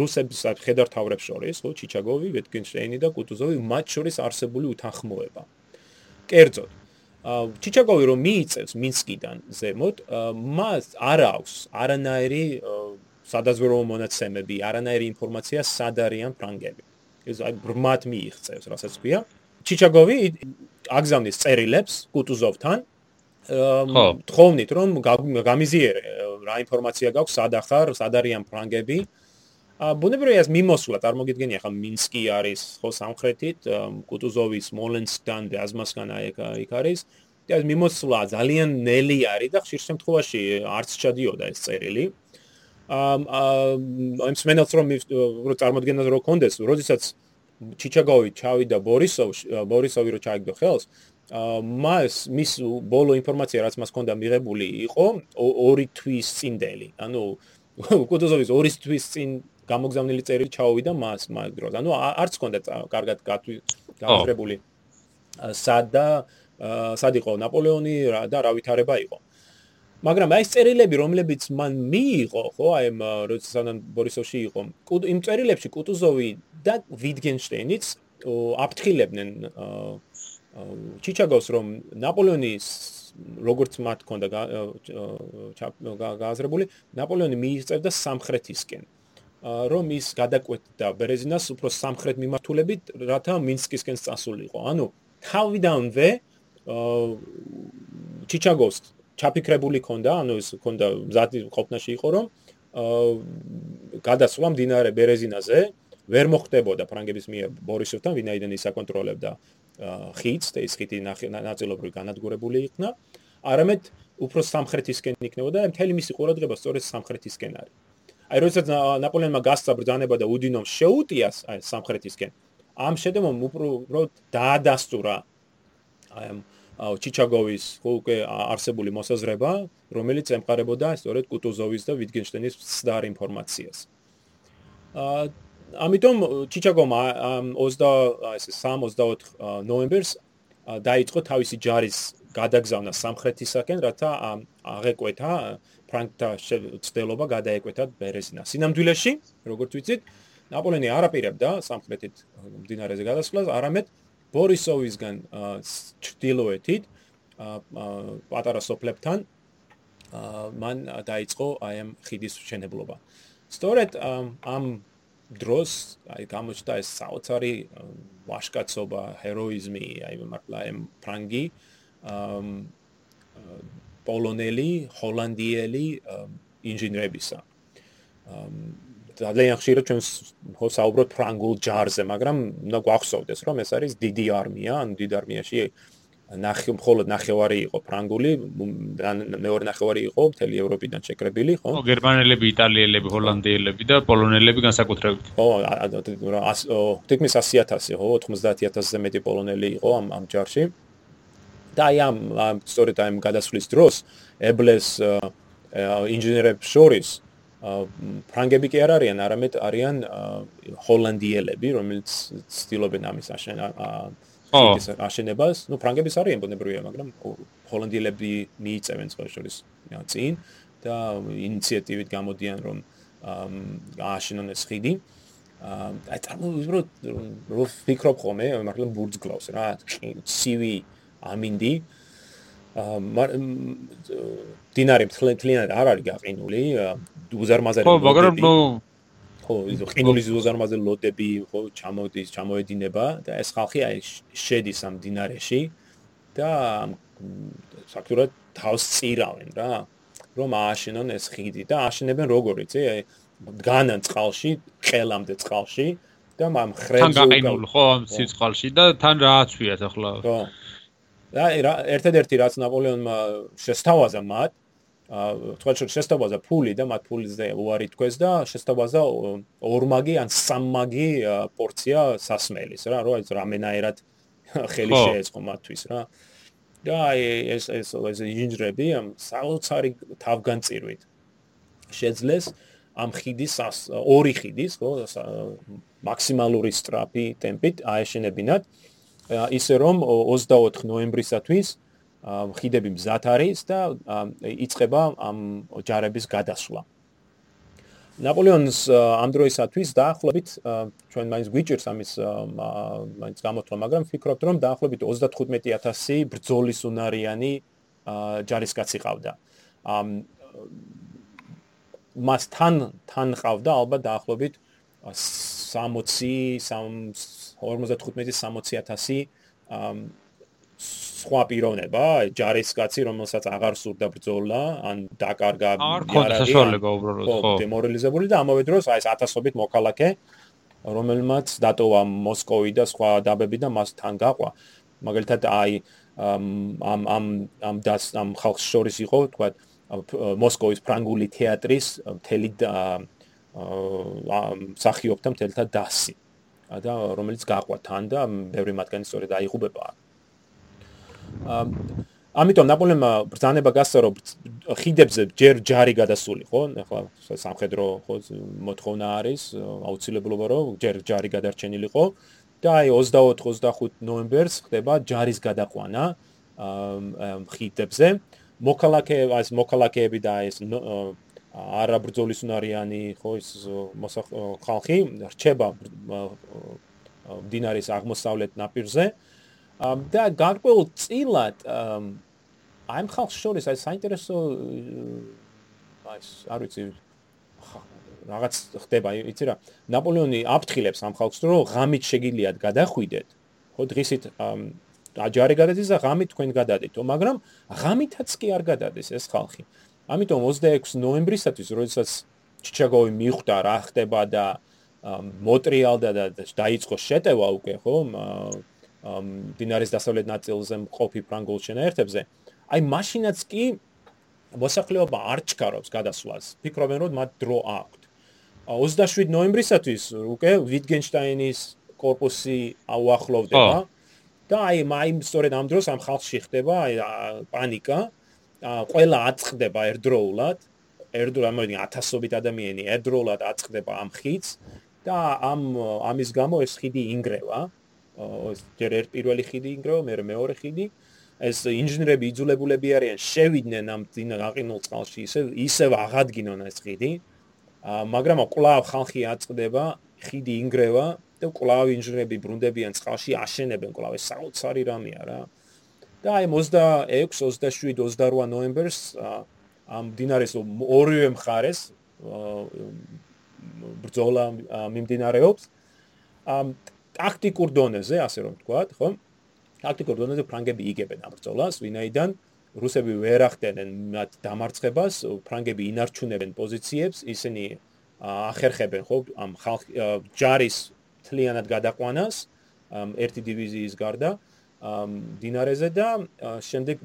რუსების ხედართავებს შორის ხო ჩიჩაგოვი ვიტკინშტეინი და კუტუზოვი მათ შორის არსებული უთანხმოება. კერძოდ ჩიჩაგოვი რომ მიიწევს მინსკიდან ზემოთ მას არ აქვს არანაირი სადაზვერო მონაცემები არანაირი ინფორმაცია სად არიან ფრანგები. ეს აი ბრმად მიიღწევს რასაც ქვია. ჩიჩაგოვი აგზავნის წერილებს კუტუზოვთან თხოვნით რომ გამიზიერე რა ინფორმაცია გაქვს სად ახარ სად არიან ფრანგები. ა ბუნებრივია ეს მიმოსვლა წარმოგიდგენია ხა მინსკი არის ხო სამხრეთით კუტუზოვის მოლენსკდან და აზმასკან აიქ იქ არის. და ეს მიმოსვლა ძალიან ნელი არის და ხშირ შემთხვევაში არც ჩადიოდა ეს წერილი. ამ ამ სმენელს რომ რო წარმოგიდგენთ რო კონდეს როდესაც ჩიჩაგოვი ჩავიდა ბორისოვში ბორისოვი რო ჩაიგდო ხელს მას მის ბოლო ინფორმაცია რაც მას ჰქონდა მიღებული იყო ორი თვის წინდელი. ანუ კუტოზოვის ორი თვის წინ გამოგზავნილი წერილი ჩაოვიდა მას მაგ დროს. ანუ არც ჰქონდა კარგად გამაგრებული სადა სად იყო ნაპოლეონი და რა ვითარება იყო. მაგრამ აი ეს წერილები რომლებიც მან მიიღო ხო აი ამ როდესაც ბორისოვში იყო იმ წერილებში კუტუზოვი და ვიტგენშტეინიც აფრთხილებდნენ ჩიჩაგოს რომ ნაპოლეონის როგორც მათ ქონდა გააზრებული ნაპოლეონი მიიწევდა სამხრეთისკენ. რომ ის გადაკვეთდა ბერეზინას უფრო სამხრეთ მიმართულებით რათა მინსკისკენ წასულიყო ანუ თავიდანვე ჩიჩაგოს ჩაფიქრებული ქონდა ანუ ის ქონდა მზად ყოფნაში იყო რომ გადასვლა მდინარე ბერეზინაზე ვერ მოხდებოდა ფრანგების მიერ ბორისოვთან ვინაიდან ის აკონტროლებდა ხიდს და ის ხიდი ნაწილობრივ განადგურებული იქნა. არამედ უფრო სამხრეთისკენ იქნებოდა და მთელი მისი ყურადღება სწორედ სამხრეთისკენ არის. აი როდესაც ნაპოლეონმა გასცა ბრძანება და უდინომ შეუტიას აი სამხრეთისკენ, ამ შედემომ უფრო დაადასტურა აი ამ ჩიჩაგოვის უკვე არსებული მოსაზრება, რომელიც ემყარებოდა სწორედ კუტუზოვის და ვიტგენშტეინის სდარ ინფორმაციას. აა ამიტომ ჩიჩაგომა 20 აი ეს 3-24 ნოემბერს დაიწყო თავისი ჯარის გადაგზავნა სამხრეთისაკენ, რათა აღეკვეთა ფრანკთა ცდელობა გადაეკვეთათ ბერეზინა. სინამდვილეში, როგორც ვიცით, ნაპოლეონი არაპირებდა სამხრეთით მდინარეზე გადასვლას, არამედ ბორისოვისგან ჩრდილოეთით პატარა სოფლებთან მან დაიწყო აი ამ ხიდის მშენებლობა. სწორედ ამ დროს აი გამოჩნდა ეს საოცარი ვაშკაცობა, ჰეროიზმი, აი მართლა ამ ფრანგი პოლონელი, ჰოლანდიელი ინჟინერებისა. ძალიან ხშირად ჩვენ ხო საუბრობთ ფრანგულ ჯარზე, მაგრამ უნდა გვახსოვდეს, რომ ეს არის დიდი არმია, ან დიდი არმიაში ნახე მხოლოდ ნახევარი იყო ფრანგული მეორე ნახევარი იყო მთელი ევროპიდან შეკრებილი, ხო? ხო, გერმანელები, იტალიელები, ჰოლანდიელები და პოლონელები განსაკუთრებით. ხო, თითქმის 100000, ხო, 90000-ზე მეტი პოლონელი იყო ამ ამ ჯარში. და აი ამ სწორედ აი ამ გადასვლის დროს ებლეს ინჟინერებს შორის ფრანგები კი არ არიან, არამედ არიან ჰოლანდიელები, რომელიც ცდილობენ ამის აშენა ის აშენებას, ну ფრანგების არის ემბონებრია, მაგრამ ჰოლანდიელები მიიწევენ სწორედ წინ და ინიციატივით გამოდიან რომ ააშენონ ეს ხიდი. აი წარმოვიდგინოთ რომ ფიქრობ ხოლმე, მაგრამ ბურძგლავს რა, ცივი ამინდი. აა დინარი მთლიანად არ არის გაყინული, უზარმაზარი. ხო, მაგრამ ნუ ხო, ის ყინულის ზუზარმაზე ლოდები ხო ჩამოდის, ჩამოედინება და ეს ხალხი აი შედის ამ დინარეში და საქმეა თავს წირავენ რა, რომ ააშენონ ეს ხიდი და ააშენებენ როგორ იცი, აი დგანან წყალში, ყელამდე წყალში და მამ ხრებს თან გაყინულ ხო ამ სიცხალში და თან რა აცვიათ ახლა. ხო. და ერთადერთი რაც ნაპოლეონმა შესთავაზა მათ თქვა რომ შეესაბამება ფული და მათ ფულიზე უარი თქვეს და შეესაბამება ორმაგი ან სამმაგი პორცია სასმელის რა რა ეს რამენაერად ხელი შეეწყო მათთვის რა. და ეს ეს ეს ინჟინერები ამ საოცარი თავგანწირვით შეძლეს ამ ხიდის ორი ხიდის ხო მაქსიმალური სტრაფი ტემპით აეშენებინათ. ისე რომ 24 ნოემბრისათვის ხიდები მზად არის და იწება ამ ჯარების გადასვლა. ნაპოლეონის ამ დროისათვის დაახლოებით ჩვენ მაინც გვიჭირს ამის მაინც გამოთვლა, მაგრამ ვფიქრობთ რომ დაახლოებით 35000 ბრძოლის უნარიანი ჯარისკაცი ყავდა. ამ მას თან თან ყავდა ალბათ დაახლოებით 60 55-60000 სხვა პიროვნება, ჯარისკაცი, რომელსაც აღარ სურდა ბრძოლა, ან დაკარგა იარაღი, ხო, დემორალიზებული და ამავე დროს აი ეს ათასობით მოქალაქე, რომელმაც დატოვა მოსკოვი და სხვა დაბები და მას თან გაყვა. მაგალითად აი ამ ამ ამ დას ამ ხალხს შორის იყო, თქვა მოსკოვის ფრანგული თეატრის მთელი აა მსახიობთა მთელთა დასი. და რომელიც გაყვა თან და ბევრი მათგანი სწორედ აიღუბება. ამიტომ ნაპოლეონმა ბრძანება გასცა რომ ხიდებზე ჯერ ჯარი გადასული ხო? ახლა სამხედრო ხო მოთხოვნა არის აუცილებლობა რომ ჯერ ჯარი გადარჩენილიყო და აი 24-25 ნოემბერს ხდება ჯარის გადაყვანა ხიდებზე. მოქალაქე ეს მოქალაქეები და ეს არა ბრძოლის უნარიანი ხო ის ხალხი რჩება დინარის აღმოსავლეთ ნაპირზე და გარკვეულ წილად აი ხალხს შორის აი საინტერესო აი არ ვიცი რაღაც ხდება იცი რა ნაპოლეონი აფრთხილებს ამ ხალხს რომ ღამით შეგიძლიათ გადახვიდეთ. ხო დღისით აჯარი გადადის და ღამით თქვენ გადადეთო მაგრამ ღამითაც კი არ გადადეს ეს ხალხი. ამიტომ 26 ნოემბრისათვის როდესაც ჩიჩაგოვი მიხვდა რა ხდება და მოტრიალდა და დაიწყო შეტევა უკვე ხო დინარის დასავლეთ ნაწილზე მყოფი ფრანგულ შენაერთებზე, აი მაშინაც კი მოსახლეობა არ ჩქარობს გადასვლას. ფიქრობენ, რომ მათ დრო აქვთ. 27 ნოემბრისათვის უკვე ვიტგენშტაინის корпуსი უახლოვდება და აი მაიმ სწორედ ამ დროს ამ ხალხში ხდება აი პანიკა. ყველა აწყდება ერთდროულად, ერთდროულად მოიდგინე ათასობით ადამიანი ერთდროულად აწყდება ამ ხიდს და ამ ამის გამო ეს ხიდი ინგრევა. აა ეს ჯერ ერთ პირველი ხიდი ინგრევა, მე მეორე ხიდი. ეს ინჟინერები იძულებულები არიან შევიდნენ ამ ძინა გაყინულ წყალში, ისე ისევ აღადგინონ ეს ხიდი. ა მაგრამ კვლავ ხალხი აწყდება, ხიდი ინგრევა და კვლავ ინჟინერები ბრუნდებიან წყალში, აშენებენ კვლავ ეს საოცარი რამეა რა. და აი 26, 27, 28 ნოემბერს ამ დინარეს ორივე მხარეს ბრძოლა მიმდინარეობს. ამ ტაქტიკურ დონეზე, ასე რომ ვთქვათ, ხო? ტაქტიკურ დონეზე ფრანგები იგებენ ამ ბრძოლას, ვინაიდან რუსები ვერ ახდენენ მათ დამარცხებას, ფრანგები ინარჩუნებენ პოზიციებს, ისინი ახერხებენ, ხო, ამ ხალხ ჯარის თლიანად გადაყვანას, ერთი დივიზიის გარდა, დინარეზე და შემდეგ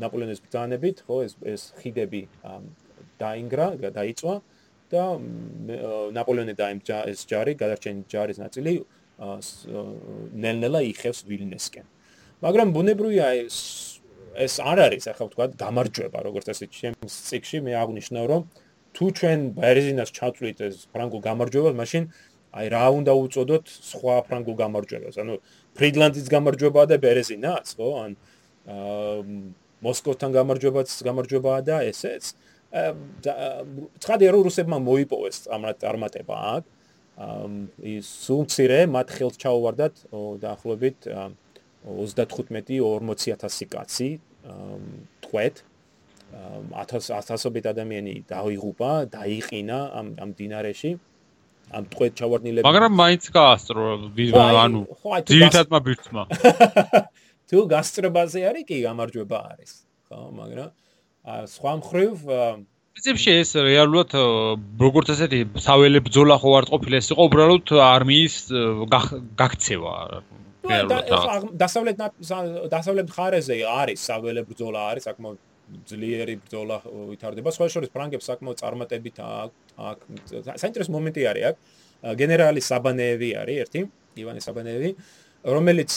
ნაპოლეონის ბრძანებით, ხო, ეს ეს ხიდები დაინგრა, დაიწვა და ნაპოლეონი დაიმჯა ეს ჯარი, გადარჩენილი ჯარის ნაწილი ნელ-ნელა იხევს ვილნესკენ. მაგრამ ბუნებრივია ეს ეს არ არის ახლა ვთქვა გამარჯვება როგორც ესე ჩემს ციკში მე აღნიშნავ რომ თუ ჩვენ ბერეზინას ჩაწვით ეს ფრანგულ გამარჯვებას მაშინ აი რა უნდა უწოდოთ სხვა ფრანგულ გამარჯვებას? ანუ ფრიდლანდის გამარჯვებაა და ბერეზინაც ხო? ან მოსკოვთან გამარჯვებაც გამარჯვებაა და ესეც. ცხადია რომ რუსებმა მოიპოვეს ამ წარმატება აქ ის სულცირე მათ ხელს ჩაუვარდათ დაახლოებით 35-40000 კაცი თქვეთ. 1000-ობით ადამიანი დაიღუპა, დაიყინა ამ ამ დინარეში. ამ თქვეთ ჩავარდნილები მაგრამ მაინც გაასწრო ანუ ძირითადმა ბირთმა თუ გასწრებაზე არის კი გამარჯვება არის ხო მაგრამ სხვა მხრივ პრინციპში ეს რეალურად როგორც ესეთი საველე ბრძოლა ხო არ ყოფილა ეს იყო უბრალოდ არმიის გაქცევა დასავლეთ დასავლეთ მხარეზე არის საველე ბრძოლა არის საკმაოდ ძლიერი ბრძოლა ვითარდება. სხვა შორის ფრანგებს საკმაოდ წარმატებით აქ საინტერესო მომენტი არის აქ. გენერალი საბანეევი არის ერთი ივანე საბანეევი რომელიც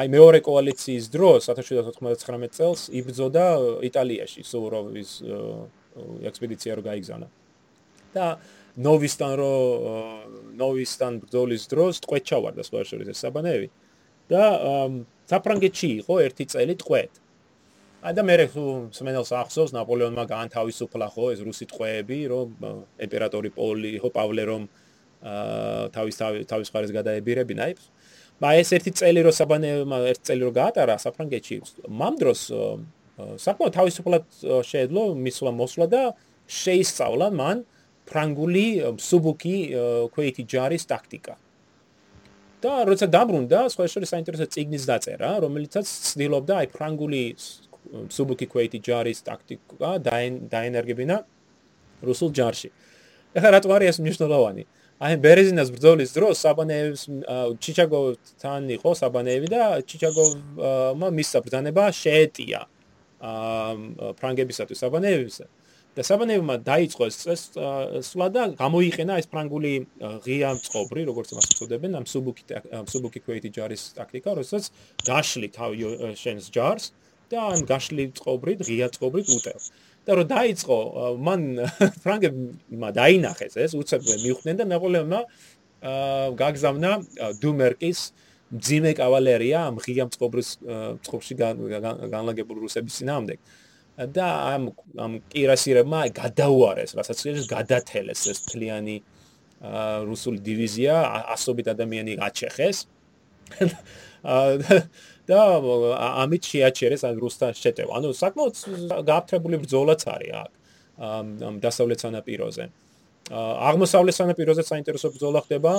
აი მეორე კოალიციის დროს 1799 წელს იბრძოდა იტალიაში სუროვის ექსპედიცია რო გაიგზავნა. და ნოვისთან რო ნოვისთან ბრძოლის დროს ტყვეთ ჩავარდა სხვა შორის ეს საბანეები. და საფრანგეთში იყო ერთი წელი ტყვედ. და მე სმენელს ახსოვს ნაპოლეონმა გაანთავისუფლა ხო ეს რუსი ტყვეები, რომ იმპერატორი პოლი ხო პავლე რომ თავის თავის ხარეს გადაებირებინა ის. მაგრამ ეს ერთი წელი რო საბანემა ერთი წელი რო გაატარა საფრანგეთში, მამ დროს საკმაოდ თავისუფლად შეეძლო მისვლა მოსვლა და შეისწავლა მან ფრანგული სუბუკი ქვეითი ჯარის ტაქტიკა. და როცა დაბრუნდა, სხვა შორის საინტერესო ციგნის დაწერა, რომელიცაც ცდილობდა აი ფრანგული სუბუკი ქვეითი ჯარის ტაქტიკა დაენერგებინა რუსულ ჯარში. ეხლა რატო არის ეს მნიშვნელოვანი? აი ბერეზინას ბრძოლის დროს საბანეევს ჩიჩაგოვთან იყო საბანეევი და ჩიჩაგოვმა მისცა ბრძანება შეეტია ფრანგებისათვის საბანეევისა. და საბანეევმა დაიწყო ეს სვლა და გამოიყენა ეს ფრანგული ღია წყობრი, როგორც მას უწოდებენ, ამ სუბუკი სუბუკი ქვეითი ჯარის ტაქტიკა, როდესაც გაშლი თავი შენს ჯარს და ამ გაშლი წყობრით, ღია წყობრით უტევ. და რომ დაიწყო, მან ფრანგებმა დაინახეს ეს, უცებ მიხვდნენ და ნაპოლეონმა გაგზავნა დუმერკის ძიმე კავალერია ამ ღია წყობრის წყობში განლაგებული რუსების ძინავდე. და ამ ამ კირასირებმა გადაუარეს, რასაც ის გადათელეს ეს თლიანი რუსული დივიზია, ასობით ადამიანი გაჩეხეს. და ამით შეაჩერეს ან რუსთან შეტევა. ანუ საკმაოდ გააფთრებული ბრძოლაც არის აქ. ამ დასავლეთ სანაპიროზე. აღმოსავლეთ სანაპიროზე საინტერესო ბრძოლა ხდება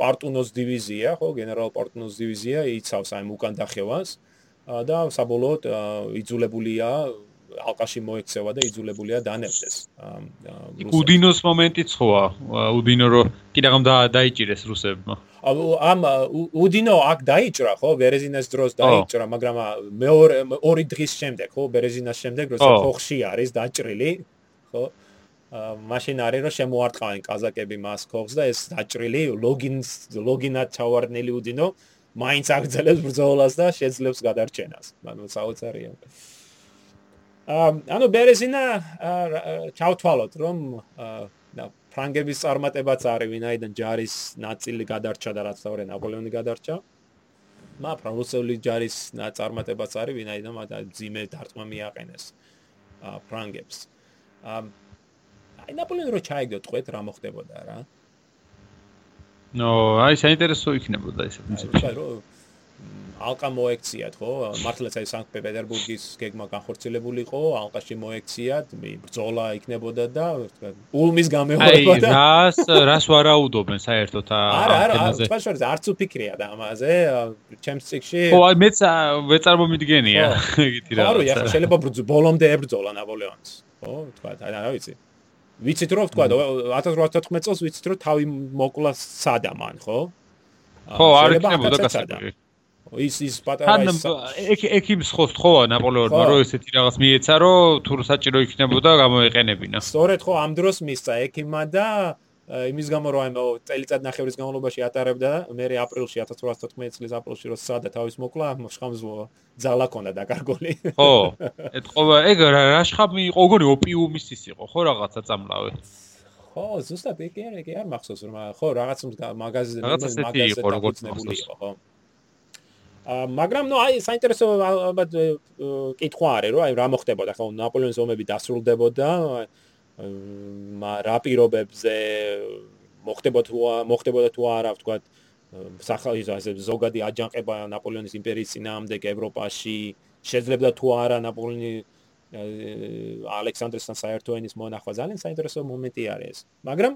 პარტუნოს დივიზია, ხო, გენერალ პარტუნოს დივიზია იცავს აი უკან დახევას და საბოლოოდ იძულებულია ალყაში მოექცევა და იძულებულია დანებდეს. უდინოს მომენტიც ხოა, უდინო რო კიდევ და დაიჭირეს რუსებმა. ამ უდინო აქ დაიჭრა ხო, ბერეზინას დროს დაიჭრა, მაგრამ მეორე ორი დღის შემდეგ ხო, ბერეზინას შემდეგ როცა ხოხში არის დაჭრილი, ხო? მაშინ არის რომ შემოარტყავენ კაზაკები მას ხოხს და ეს დაჭრილი ლოგინს ლოგინად ჩავარდნილი უდინო მაინც აგძელებს ბრძოლას და შეძლებს გადარჩენას. ანუ საოცარია. ანუ ბერეზინა ჩავთვალოთ რომ ფრანგების წარმატებაც არის ვინაიდან ჯარის ნაწილი გადარჩა და რაც თავრე ნაპოლეონი გადარჩა მა ფრანგოსელი ჯარის წარმატებაც არის ვინაიდან მათ ძიმე დარტყმა მიაყენეს ფრანგებს აი ნაპოლეონი რო ჩაიგდო ტყვეთ რა მოხდებოდა რა? ნო აი საინტერესო იქნებოდა ეს პრინციპი ალყა მოექციათ, ხო? მართლაც აი სანქტ-პეტერბურგის გეგმა განხორციელებული იყო, ალყაში მოექციათ, ბრძოლა იქნებოდა და ულმის გამეორება და აი რას რას ვარაუდობენ საერთოდ არა არა არა სპეციალიზ არც უფიქრია და ამაზე ჩემს ციკში ხო აი მეც ვეწარმომიდგენია იგითი რა არა შეიძლება ბოლომდე ებრძოლა ნაპოლეონს ხო? თქვა აი რა ვიცი ვიცით რომ თქვა 1814 წელს ვიცით რომ თავი მოკლა სადამან ხო? ხო არ იქნებოდა გასაგები ის ის პატარა ის ეკ ეკიმს ხოს თხოვა ნაპოლეონმა რომ ესეთი რაღაც მიეცა რომ თუ საჭირო იქნებოდა გამოეყენებინა სწორედ ხო ამ დროს მისცა ეკიმა და იმის გამო რომ აი წელიწად ნახევრის განმავლობაში ატარებდა მე აპრილში 1814 წლის აპრილში რო სადა თავის მოკლა შხამს ძალა ქონდა დაკარგული. ხო ეთყობა ეგ რა შხამი იყო? გონი ოპიუმის ის იყო ხო რაღაცა წამლავე? ხო ზუსტად ეგ ეგ არ მახსოვს რომ ხო რაღაც მაგაზინი მაგაზინი იყო ხო. მაგრამ ნუ აი საინტერესო ალბათ კითხვა არის რომ აი რა მოხდებოდა ხო ნაპოლეონის ომები დასრულდებოდა რა პირობებზე მოხდებოდა თუ მოხდებოდა თუ არა ვთქვა სახალხო ასე ზოგადი აჯანყება ნაპოლეონის იმპერიის წინააღმდეგ ევროპაში შეძლებდა თუ არა ნაპოლეონი ალექსანდრესთან საერთო ენის მონახვა ძალიან საინტერესო მომენტი არის მაგრამ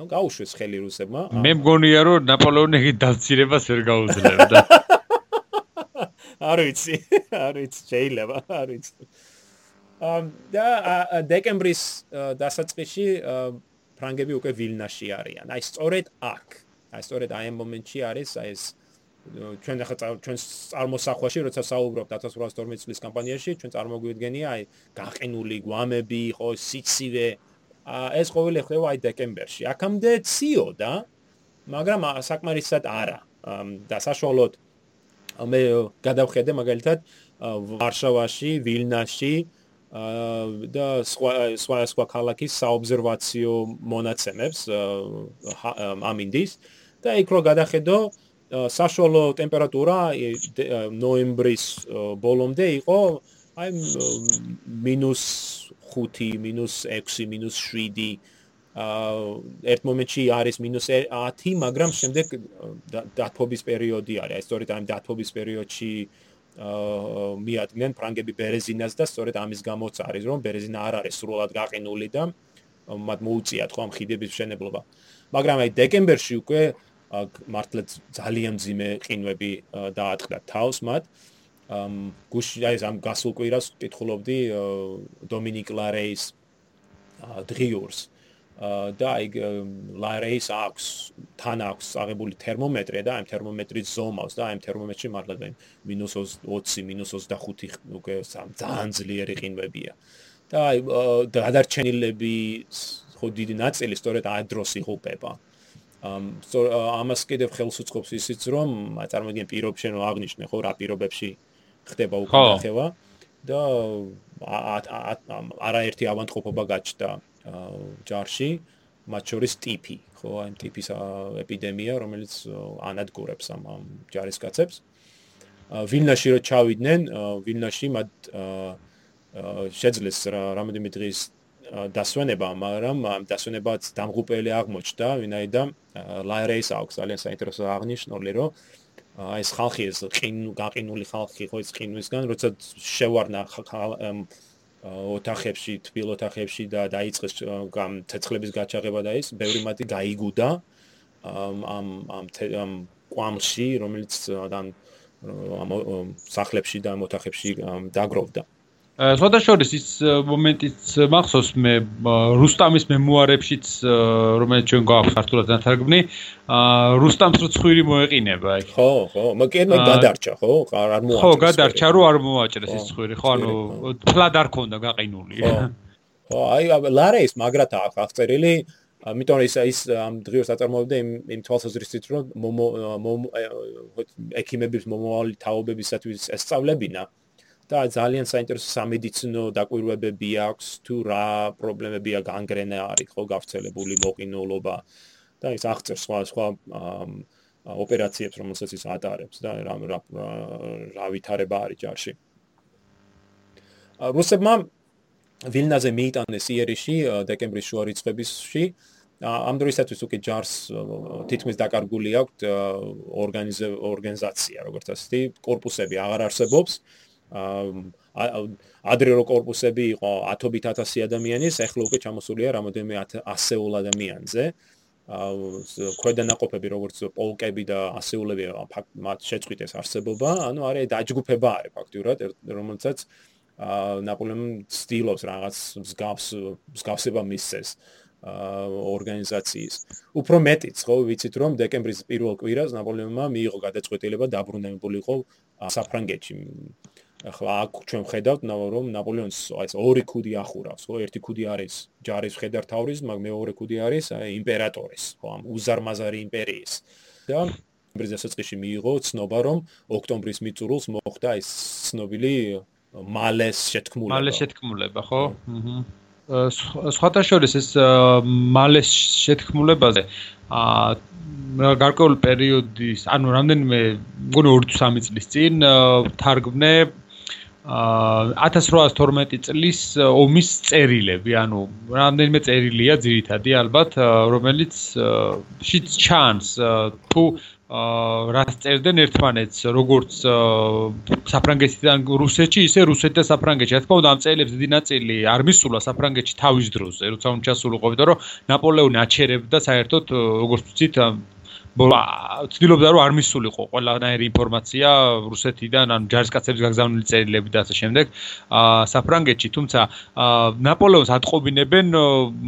ნუ გაუშვეს ხელი რუსებმა მე მგონია რომ ნაპოლეონი დაცირებას ვერ გაუძლებდა არ ვიცი, არ ვიცი, შეიძლება, არ ვიცი. და დეკემბრის დასაწყისში ფრანგები უკვე ვილნაში არიან. აი სწორედ აქ, აი სწორედ აი ამ მომენტში არის აი ეს ჩვენ ახლა ჩვენ წარმოსახვაში როცა საუბრობთ 1812 წლის კამპანიაში, ჩვენ წარმოგვიდგენია აი გაყინული გვამები, ხო, სიცივე. ეს ყოველი ხდება აი დეკემბერში. აქამდე ციოდა, მაგრამ საკმარისად არა. და საშუალოდ მე გადავხედე მაგალითად ვარშავაში, ვილნაში და სხვა სხვა სხვა ქალაქის საობსერვაციო მონაცემებს ამინდის და იქ რო გადახედო საშუალო ტემპერატურა ნოემბრის ბოლომდე იყო აი -5, -6, -7 აა ერთ მომენტში არის -10, მაგრამ შემდეგ დათბობის პერიოდი არის. აი სწორედ ამ დათბობის პერიოდში აა მიადგნენ ფრანგები ბერეზინას და სწორედ ამის გამოც არის რომ ბერეზინა არ არის სრულად გაყინული და მათ მოუწიათ ხო ამ ხიდების მშენებლობა. მაგრამ აი დეკემბერში უკვე მართლაც ძალიან ძიმე ყინვები დაატყდა თავს მათ. ამ გუში აი ამ გასულ კვირას ვკითხულობდი დომინიკ ლარეის დრიურს. და აი ლარეის აქვს თან აქვს აღებული თერმომეტრი და აი თერმომეტრის ზომავს და აი თერმომეტრში მართლა და -20 -25 უკვე ძალიან ძლიერი ყინვებია. და აი გადარჩენილები ხო დიდი ნაწილი სწორედ აი დროს იღუპება. ამ ამას კიდევ ხელს უწყობს ისიც რომ წარმოგიდგენ პირობებში რომ აღნიშნე ხო რა პირობებში ხდება უკვე ხევა და არაერთი ავანტყოფობა გაჩნდა ჯარში მათ შორის ტიპი ხო? აი ტიპის ეპიდემია რომელიც ანადგურებს ამ ჯარისკაცებს ვილნაში რო ჩავიდნენ ვილნაში მათ შეძლეს რამოდენიმე დღის დასვენება მაგრამ ამ დასვენებაც დამღუპელი აღმოჩნდა ვინაიდან ლაირეის აქვს ძალიან საინტერესო აღნიშნული რომ აი ეს ხალხი ეს ყინ გაყინული ხალხი ხო ეს ყინვისგან როცა შევარნა ოთახებში, თბილ ოთახებში და დაიწყეს ცეცხლების გაჩაღება და ის, ბევრი მათი გაიგუდა ამ ამ ამ კვამში, რომელიც ამ სახლებში და ოთახებში დაგროვდა. სხვადასხვის ის მომენტიც მახსოვს მე რუსტამის მემუარებშიც რომელიც ჩვენ გვაქვს ქართულად დათარგმნი რუსტამს რცხვირი მოეყინება აი ხო ხო მაგრამ გადარჩა ხო არ მოაჭრეს ხო გადარჩა რომ არ მოაჭრეს ის ცხვირი ხო ანუ ფლად არ ქონდა გაყინული. ხო აი ლარეის მაგრათა აღწერილი ამიტომ ის ის ამ დღეს აწარმოებდა იმ იმ თვალსაზრისით რომ მომო ექიმების მომავალი თაობებისათვის ესწავლებინა და ძალიან საინტერესო სამედიცინო დაკვირვებები აქვს. თუ რა პრობლემებია განგრენა არის ხო გავრცელებული მოყინულობა და ის აღწერს სხვა სხვა ოპერაციებს რომელსაც ის ატარებს და რა რა ვითარება არის ჯარში. რუსებმა ვილნაზე მიიტანეს იერიში დეკემბრის შუა რიცხვებისში ამ დროისათვის უკვე ჯარს თითქმის დაკარგული აქვს ორგანიზაცია, როგორც ასეთი, корпуსები აღარ არსებობს. ადრერო корпуსები იყო ათობით ათასი ადამიანის, ახლა უკვე ჩამოსულია რამოდენიმე 100 ადამიანზე. ქვედანაყოფები როგორც პოლკები და ასეულები მათ შეწყვიტეს არსებობა, ანუ არის დაჯგუფება არის ფაქტურად, რომელიცაც ნაპოლეონი ცდილობს რაღაც მსგავს მსგავსება მისცეს ორგანიზაციის. უფრო მეტიც ხო ვიცით რომ დეკემბრის პირველ კვირას ნაპოლეონმა მიიღო გადაწყვეტილება დაბრუნებულიყო საფრანგეთში ახლა აქ ჩვენ ხედავთ რომ ნაპოლეონს ეს ორი ქუდი ახურავს, ხო? ერთი ქუდი არის ჯარის მხედართაურის, მაგრამ მეორე ქუდი არის იმპერატორის, ხო? ამ უზარმაზარი იმპერიის. და ბრიზ დასაწყისში მიიღო ცნობა რომ ოქტომბრის მიწურულს მოხდა ეს ცნობილი მალეს შეთქმულება. მალეს შეთქმულება, ხო? აჰა. სხვათა შორის ეს მალეს შეთქმულებაზე აა გარკვეულ პერიოდის, ანუ რამდენიმე მგონი 2-3 წლის წინ თარგმნე 1812 წლის ომის წერილები, ანუ რამდენიმე წერილია ძირითადი ალბათ, რომელიც შიც ჩანს თუ რაც წერდნენ ერთმანეთს, როგორც საფრანგეთიდან რუსეთში, ისე რუსეთ და საფრანგეთში. რა თქმა უნდა, ამ წერილებს დიდი ნაწილი არ მისულა საფრანგეთში თავის დროზე, როცა უნდა ჩასულიყო, იმიტომ რომ ნაპოლეონი აჩერებდა საერთოდ, როგორც ვთქვით, ცდილობდა რომ არ მისულიყო ყველანაირი ინფორმაცია რუსეთიდან ან ჯარისკაცების გაგზავნილი წერილები და ასე შემდეგ. საფრანგეთში თუმცა ნაპოლეონს ატყობინებენ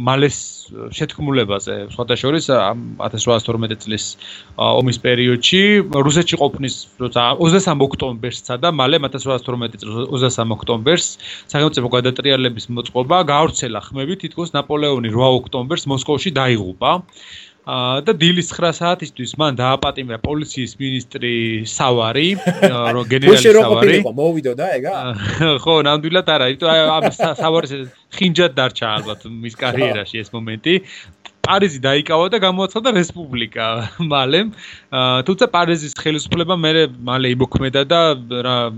მალეს შეთქმულებაზე. სხვათა შორის 1812 წლის ომის პერიოდში რუსეთში ყოფნის როცა 23 ოქტომბერსა და მალე 1812 წლის 23 ოქტომბერს სახელმწიფო გადატრიალების მოწყობა გაავრცელა ხმები თითქოს ნაპოლეონი 8 ოქტომბერს მოსკოვში დაიღუპა და დილის 9 საათისთვის მან დააპატიმრა პოლიციის ministri სავარი, რო გენერალი სავარი. მოვიდო და ეგა? ხო, ნამდვილად არა, იმიტომ ამ სავარის ხინჯად დარჩა ალბათ მის კარიერაში ეს მომენტი. პარიზი დაიკავა და გამოაცხადა რესპუბლიკა მალე. თუმცა პარიზის ხელისუფლება მე მალე იმოქმედა და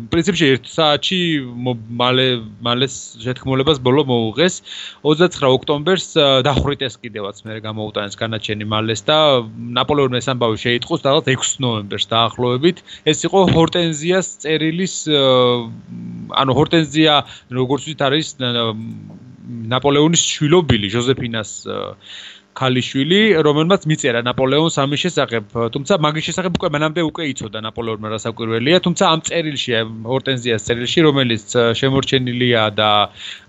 პრინციპში 1 საათში მალე მალე შეთქმულებას ბოლო მოუღეს. 29 ოქტომბერს დახვრიტეს კიდევაც მე გამოუტანეს განაჩენი მალეს და ნაპოლეონ მესამბავი შეიტყოს რაღაც 6 ნოემბერს დაახლოებით. ეს იყო ჰორტენზიას წერილის ანუ ჰორტენზია როგორც ვთქვით არის ნაპოლეონის შვილობილი ჟოზეფინას ქალიშვილი, რომელმაც მიწერა ნაპოლეონს ამის შესახებ, თუმცა მაგის შესახებ უკვე მანამდე უკვე იცოდა ნაპოლეონმა რა საკვირველია, თუმცა ამ წერილში, ჰორტენზიას წერილში, რომელიც შემორჩენილია და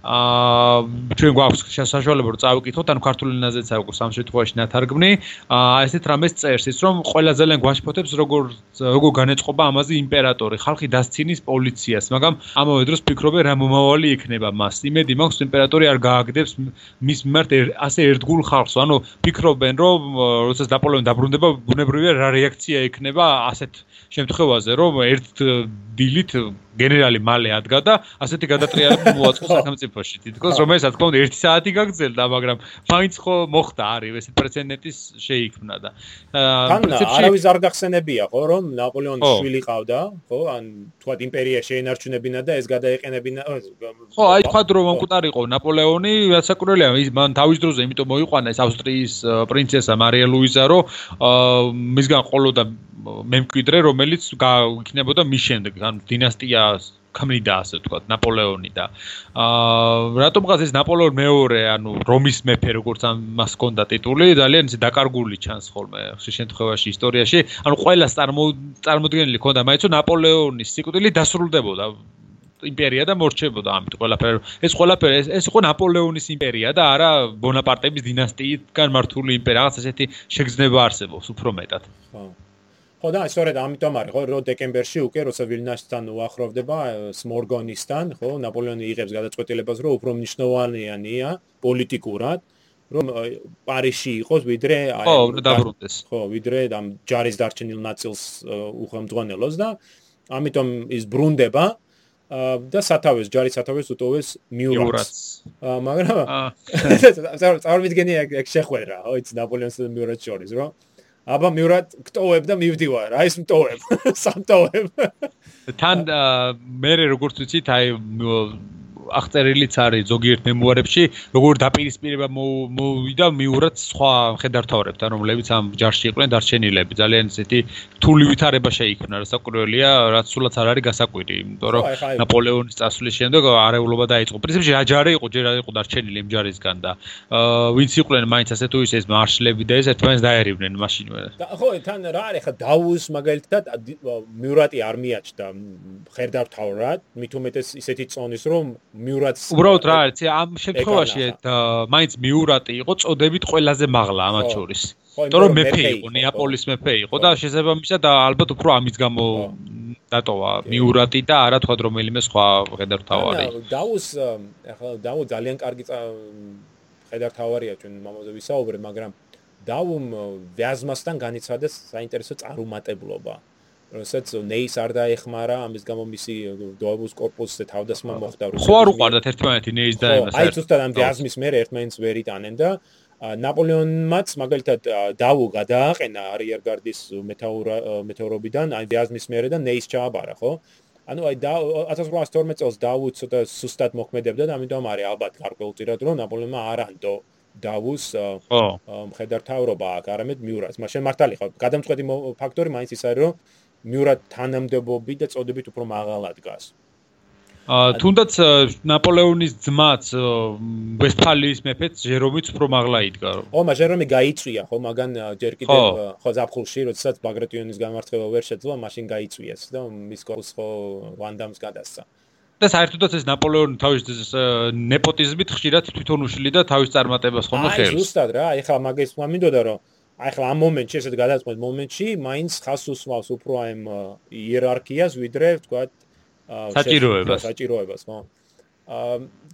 აა ჩვენ გვაქვს საშუალება რომ წავიკითხოთ, ანუ ქართულ ენაზეც აქვს ამ შემთხვევაში ნათარგმნი, აა ესეთ რამეს წერს ის, რომ ყველა ძალიან გვაშფოთებს როგორ როგორ განეწყობა ამაზე იმპერატორი, ხალხი დასცინის პოლიციას, მაგრამ ამავე დროს ფიქრობენ რა მომავალი იქნება მას. იმედი მაქვს იმპერატორი არ გააგდებს მის მიმართ ასე ერთგულ ხალხს, ანუ ფიქრობენ რომ როდესაც ნაპოლეონი დაბრუნდება ბუნებრივია რა რეაქცია ექნება ასეთ შემთხვევაზე რომ ერთ დილით გენერალი მალე ადგა და ასეთი გადატრიალება მოაწყო სახელმწიფოში. თითქოს რომ ეს რა თქმა უნდა 1 საათი გაგრძელდა, მაგრამ მაინც ხო მოხდა არის ეს პრეცედენტის შეიქმნა და პრინციპში არავის არ გახსენებია ხო რომ ნაპოლეონის შვილი ყავდა, ხო? ან თქვა იმპერია შეენარჩუნებინა და ეს გადაეყენებინა. ხო, აი თქვა რომ მომკვდარიყო ნაპოლეონი, რასაკურველია, მან თავის დროზე იმიტომ მოიყვანა ეს ავსტრიის პრინცესა მარია ლუიზა, რომ მისგან ყოლოდა მემკვიდრე, რომელიც იქნებოდა მის შემდეგ, ანუ დინასტია ქმნიდა ასე ვთქვათ, ნაპოლეონი და აა რატომღაც ეს ნაპოლეონ მეორე, ანუ რომის მეფე, როგორც ამას ჰქონდა ტიტული, ძალიან ისე დაკარგული ჩანს ხოლმე ხშირ შემთხვევაში ისტორიაში. ანუ ყველა წარმოდგენილი ჰქონდა, მაინც რომ ნაპოლეონის სიკვდილი დასრულდებოდა იმპერია და მორჩებოდა ამით ყველაფერი. ეს ყველაფერი ეს ეს იყო ნაპოლეონის იმპერია და არა ბონაპარტების დინასტიიდან მართული იმპერია. რაღაც ესეთი შეგრძნება არსებობს უფრო მეტად. ხო. ხო და სწორედ ამიტომ არის ხო რო დეკემბერში უკვე როცა ვილნასთან უახლოვდება სმორგონისთან ხო ნაპოლეონი იღებს გადაწყვეტილებას რომ უფრო მნიშვნელოვანია პოლიტიკურად რომ პარიში იყოს ვიდრე აი ხო დაბრუნდეს ხო ვიდრე ამ ჯარის დარჩენილ ნაწილს უხელმძღვანელოს და ამიტომ ის ბრუნდება და სათავეს ჯარის სათავეს უტოვეს მიურატს მაგრამ წარმოვიდგენი ეგ შეხვედრა ხო იცი ნაპოლეონს და მიურატს შორის რომ აბა მიურად გტოვებ და მივდივარ. აი ეს მტოვებ. სამტოვებ. თან მე როგორც ვიცით, აი აღწერილიც არის ზოგიერთ მემუარებში, როგორ დაპირისპირება მოვიდა მიურად სხვა ხედართავრებთან, რომლებიც ამ ჯარში იყვნენ დარჩენილები. ძალიან ისეთი რთული ვითარება შეიქმნა, რასაკვირველია, რაც სულაც არ არის გასაკვირი, იმიტომ რომ ნაპოლეონის წასვლის შემდეგ არეულობა დაიწყო. პრინციპში რა ჯარი იყო, ჯერ არ იყო დარჩენილი იმ ჯარისგან და ვინც იყვნენ მაინც ასე თუ ისე ეს მარშლები და ეს ერთმანეთს დაერივნენ მაშინვე. ხო, თან რა არის ხა დაუს მაგალითად მიურატი არ მიაჩნდა ხედართავრად, მით უმეტეს ისეთი წონის რომ მიურატს უბრალოდ რა არის ამ შემთხვევაში მაინც მიურატი იყო წოდებით ყველაზე მაღლა ამათ შორის. იმიტომ რომ მეფე იყო ნეაპოლის მეფე იყო და შესაძლებელია და ალბათ უფრო ამის გამო დატოვა მიურატი და არა თქვა რომელიმე სხვა ხედართავარი დაუს ახლა დაუ ძალიან კარგი ხედართავარია ჩვენ მამაზე ვისაუბრე მაგრამ დაუმ ვიაზმასთან განიცადეს საინტერესო წარუმატებლობა რომელსაც ნეის არ დაეხმარა, ამის გამო მისი დოაბუს კორპუსზე თავდასხმა მოხდა. ხო არ უყარდათ ერთმანეთი ნეის დაემას. აი ზუსტად ამ დიაზმის მერე ერთმანეთს ვერ იტანენ და ნაპოლეონმაც მაგალითად დავო გადააყენა არიერგარდის მეტეორობიდან, აი დიაზმის მერე და ნეის ჩააბარა, ხო? ანუ აი 1812 წელს დავუც ცოტა სუსტად მოქმედებდა და ამიტომ არის ალბათ გარკვეულწილად რომ ნაპოლეონმა არ ანდო დავუს მხედართავრობა აქ, არამედ მიურას. მას შემართალი ხო, გადამწყვეტი ფაქტორი მაინც ის არის რომ მიურად თანამდებობი და წოდებით უფრო მაღალ ადგას. აა თუნდაც ნაპოლეონის ძმაც ვესფალიის მეფეც ჟერომიც უფრო მაღლა იდგა. ო, მაგრამ ჟერომი გაიწვია, ხო, მაგან ჯერ კიდევ ხო ზაფხულში, როდესაც ბაგრატიონის გამართება ვერ შეძლო, მაშინ გაიწვიეს და მის კორს ხო ვანდამს გადასცა. და საერთოდაც ეს ნაპოლეონი თავის ნეპოტიზმით ხშირად თვითონ უშლი და თავის წარმატებას ხომ ხელს. აი, ზუსტად რა, ეხლა მაგის მომინდოდა რომ აი ხლა ამ მომენტში ესეთ გადაწყვეტ მომენტში მაინც ხას უსვავს უფრო აი იერარქიას ვიდრე თქვა საჭიროებას. საჭიროებას ხო.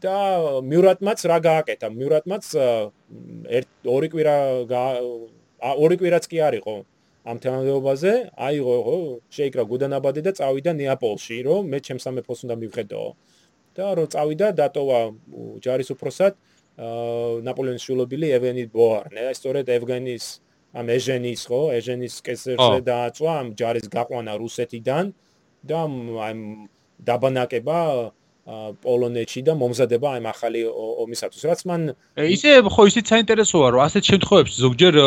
და მიურატმაც რა გააკეთა? მიურატმაც ორი კვირა ორი კვირაც კი არისო ამ თანამდებობაზე. აიღო ხო შეიკრა გუდანაბადი და წავიდა ნეაპოლში რომ მე ჩემს სამეფოს უნდა მივხედო. და რომ წავიდა დატოვა ჯარის უფროსად ნაპოლეონის შულობილი ევენი ბოარნე, სწორედ ევგენის ამ ეჟენის ხო ეჟენის კესერზე დააწვა ამ ჯარის გაყვანა რუსეთიდან და ამ დაბანაკება პოლონეთში და მომზადება ამ ახალი ომისათვის რაც მან ისე ხო ისიც საინტერესოა რომ ასეთ შემთხვევებში ზოგჯერ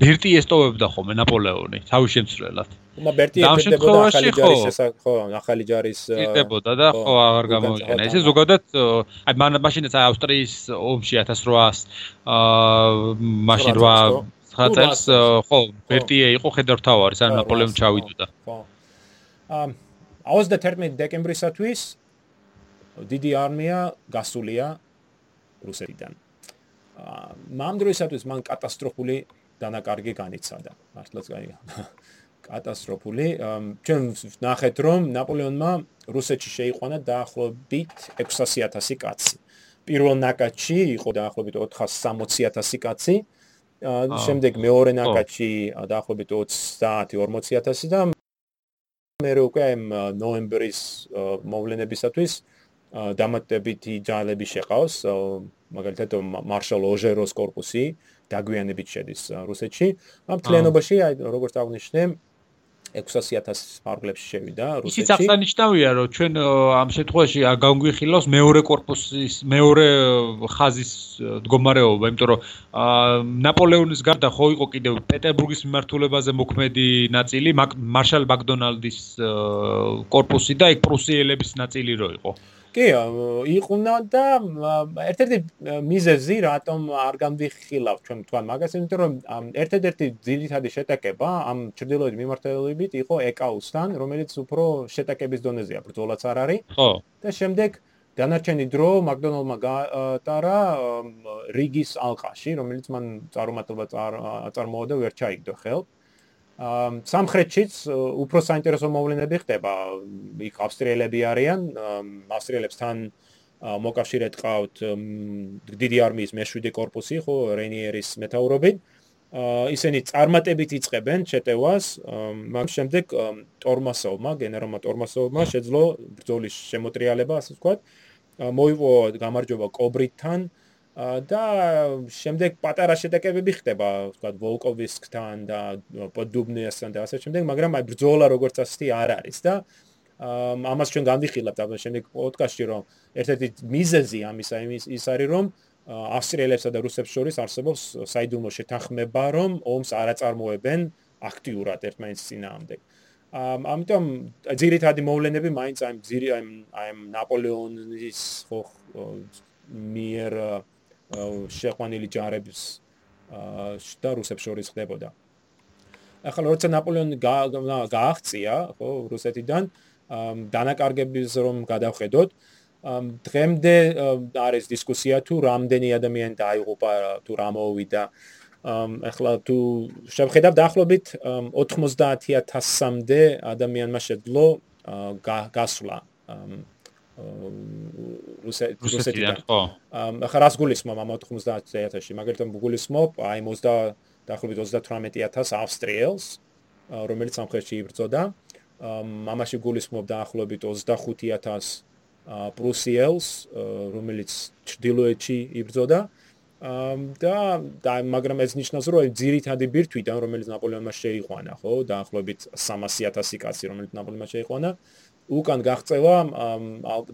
ბერტი ესტოვებდა ხოლმე ნაპოლეონი თავის შემცვლელად. ხომა ბერტი ებდებოდა ახალი ჯარის ხო. ახალი ჯარის ებდებოდა და ხო აღარ გამოიყენა. ესე ზოგადად აი მაშინაც ავსტრიის ომში 1800 აა მაშინ 8 ნაწილს ხო ბერტიე იყო ხედართავარის ან ნაპოლეონ ჩავიდოდა. ხო. ამ 31 დეკემბრისათვის დიდი არმია გასულია რუსეთიდან. მამ დროისათვის მან კატასტროფული დანაკარგი განიცადა. მართლაც გაიგა. კატასტროფული. ჩვენ ვნახეთ, რომ ნაპოლეონმა რუსეთში შეიყვანა დაახლოებით 600.000 კაცი. პირველ ნაკადში იყო დაახლოებით 460.000 კაცი. შემდეგ მეორე ნაკადში დაახლოებით 30-40000 და მე უკვე ნოემბრის მოვლენებისათვის დამატებითი ძალები შეყავს მაგალითად მარშალ ოჟეროს корпуსი დაგვიანებით შედის რუსეთში. ამ მთლიანობაში აი როგორც აღნიშნე 600.000 მარგლებში შევიდა რუსეთში. ისიც აღსანიშნავია, რომ ჩვენ ამ შემთხვევაში განგვიხილავს მეორე корпуსის მეორე ხაზის მდგომარეობა, იმიტომ რომ ნაპოლეონის გარდა ხო იყო კიდევ პეტერბურგის მიმართულებაზე მოქმედი ნაწილი, მარშალ მაკდონალდის корпуსი და ეგ პრუსიელების ნაწილი რო იყო. აა კი, იყუნა და ერთ-ერთი მიზეზი, რატომ არ განვიხილავ ჩვენ თქვა მაგას, იმიტომ რომ ერთ-ერთი ძირითადი შეტაკება ამ ჭრდილოეთ მიმართულებით იყო ეკაუსთან, რომელიც უფრო შეტაკების დონეზეა, ბრძოლაც არ არის. ხო. და შემდეგ დანარჩენი დრო მაკდონალდმა გაატარა რიგის ალყაში, რომელიც მან წარუმატებლად წარმოადა ვერ ჩაიგდო ხელს. სამხრეთშიც უფრო საინტერესო მოვლენები ხდება. იქ ავსტრიელები არიან, ავსტრიელებსთან მოკავშირედ ყავთ დიდი არმიის მე-7 корпуსი, ხო, რენიერის მეტაურობით. ისინი წარმატებით იწებენ შეტევას, მაგრამ შემდეგ ტორმასოვმა, გენერალმა ტორმასოვმა შეძლო ბრძოლის შემოტრიალება, ასე ვთქვათ. მოიგო გამარჯობა კობრიტთან, აა და შემდეგ პატარა შეტაკებები ხდება, ვთქვათ, ვოლკოვისკთან და პოდუბნიასთან და ასე შემდეგ, მაგრამ აი ბრძოლა როგორც ასეთი არ არის და ამას ჩვენ განვიხილავთ ამ შემდეგ პოდკასტში, რომ ერთ-ერთი მიზეზი ამისა ის არის, რომ ავსტრიელებსა და რუსებს შორის არსებობს საიდუმლო შეთანხმება, რომ ომს არ აწარმოებენ აქტიურად ერთმანეთის წინააღმდეგ. ამიტომ ძირითადი მოვლენები მაინც აი ძირი აი ნაპოლეონის ხო მიერ შეყვანილი ჯარების და რუსებს შორის ხდებოდა. ახლა როცა ნაპოლეონი გააღწია, ხო, რუსეთიდან დანაკარგების რომ გადავხედოთ, დღემდე არის დისკუსია თუ რამდენი ადამიანი დაიღუპა, თუ რა მოვიდა. ახლა თუ შევხედავ დაახლოებით 90000-მდე ადამიანმა შეძლო გასვლა რუსეთიდან ხო. ახლა რას გულისხმობ ამ 90000-ში მაგალითად გულისხმობ აი 20 დაახლოებით 38000 ავსტრიელს რომელიც სამხრეთში იბრძოდა. ამაში გულისხმობ დაახლოებით 25000 პრუსიელს რომელიც ჩრდილოეთში იბრძოდა. და და მაგრამ ეს ნიშნავს რომ ძირითადი ბირთვიდან რომელიც ნაპოლეონმა შეიყვანა ხო? დაახლოებით 300000 კაცი რომელიც ნაპოლეონმა შეიყვანა უკან გაღწევა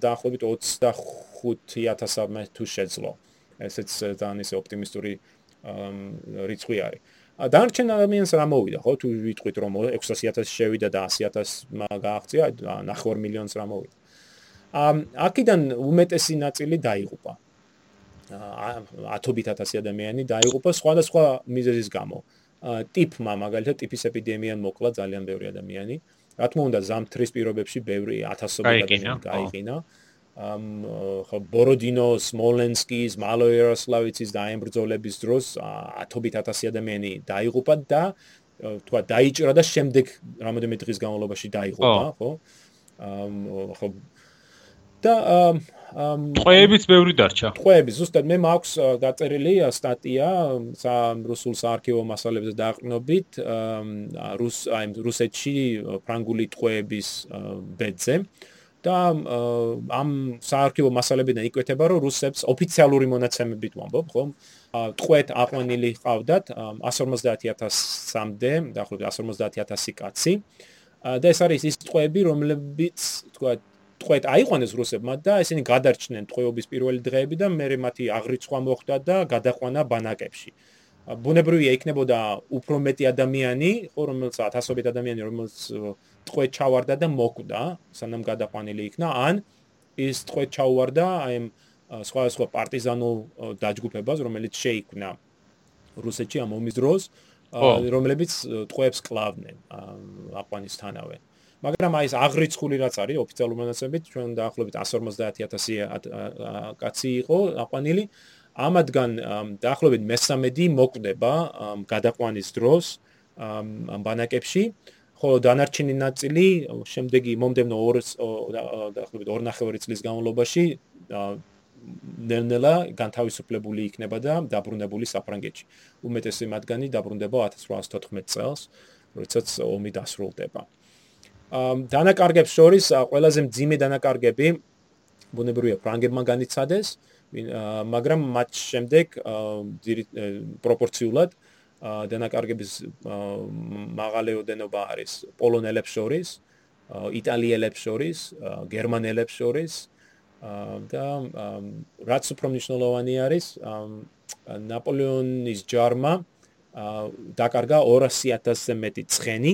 დაახლოებით 25000-ამდე თუ შეძლო. ესეც ძალიან ისე ოპტიმისტური რიცხვი არის. დანარჩენ ადამიანს რა მოვიდა, ხო? თუ ვიტყვით რომ 600000 შევიდა და 100000 გააღწია, 9 მილიონს რა მოვიდა. ამ აქედან უმეტესი ნაწილი დაიღუპა. ათობით ათასი ადამიანი დაიღუპა სხვადასხვა მიზეზის გამო. ტიპმა მაგალითად ტიპის ეპიდემიამ მოკლა ძალიან ბევრი ადამიანი. რა თქმა უნდა ზამთრის პირობებში ბევრი ათასობით ადამიანი გაიყინა ამ ხო ბოროდინოს, მოლენსკის, მალოიეროსლავიცის დაემბრძოლების დროს ათობით ათასი ადამიანი დაიღუპა და თქვა დაიჭრა და შემდეგ რამოდენიმე დღის განმავლობაში დაიღუპა, ხო? ამ ხო. და ამ ტყვეებიც ბევრი დარჩა. ტყვეები, ზუსტად მე მაქვს დაწერილი სტატია რუსულ საარქივო მასალებზე დაყრდნობით რუს აი რუსეთში ფრანგული ტყვეების ბედზე და ამ საარქივო მასალებიდან იკვეთება, რომ რუსებს ოფიციალური მონაცემებით ვამბობ, ხო? ტყვეთ აყვანილი ყავდათ 150000-მდე, დაახლოებით 150000 კაცი. და ეს არის ის ტყვეები, რომლებიც, თქვა, ტყვეთ აიყვანეს რუსებმა და ესენი გადარჩნენ ტყვეობის პირველი დღეები და მე მათი აღრიცხვა მოხდა და გადაყვანა ბანაკებში. ბუნებრივია იქნებოდა უფრო მეტი ადამიანი, ხო, რომელსაც ათასობით ადამიანი, რომელსაც ტყვე ჩავარდა და მოკვდა, სანამ გადაყვანილი იქნა, ან ის ტყვე ჩაუვარდა აი სხვა სხვა პარტიზანულ დაჯგუფებას, რომელიც შეიქმნა რუსეთში ამ ომის დროს, რომლებიც ტყვეებს კლავდნენ აფღანისტანავე. მაგრამ აი ეს აღრიცხული რაც არის ოფიციალური მონაცემებით, ჩვენ დაახლოებით 150000 კაცი იყო აფღანილი. ამადგან დაახლოებით მე-13 მოკვდება გადაყვანის დროს ამ ბანაკებში. ხოლო დანარჩენი ნაწილი შემდეგი მომდევნო 2 დაახლოებით 2.5 წლის განმავლობაში ნელ-ნელა განთავისუფლებული იქნება და დაბრუნებული საფრანგეთში. უმეტესი მათგანი დაბრუნდება 1814 წელს, როდესაც ომი დასრულდება. ამ დანაკარგებს შორის ყველაზე მძიმე დანაკარგები ბუნებრივია ფრანგებმა განიცადეს, მაგრამ მათ შემდეგ პროპორციულად დანაკარგების მაღალი ოდენობა არის პოლონელებს შორის, იტალიელებს შორის, გერმანელებს შორის და რაც უფრო მნიშვნელოვანი არის ნაპოლეონის ჯარმა დაკარგა 200000-ზე მეტი ცხენი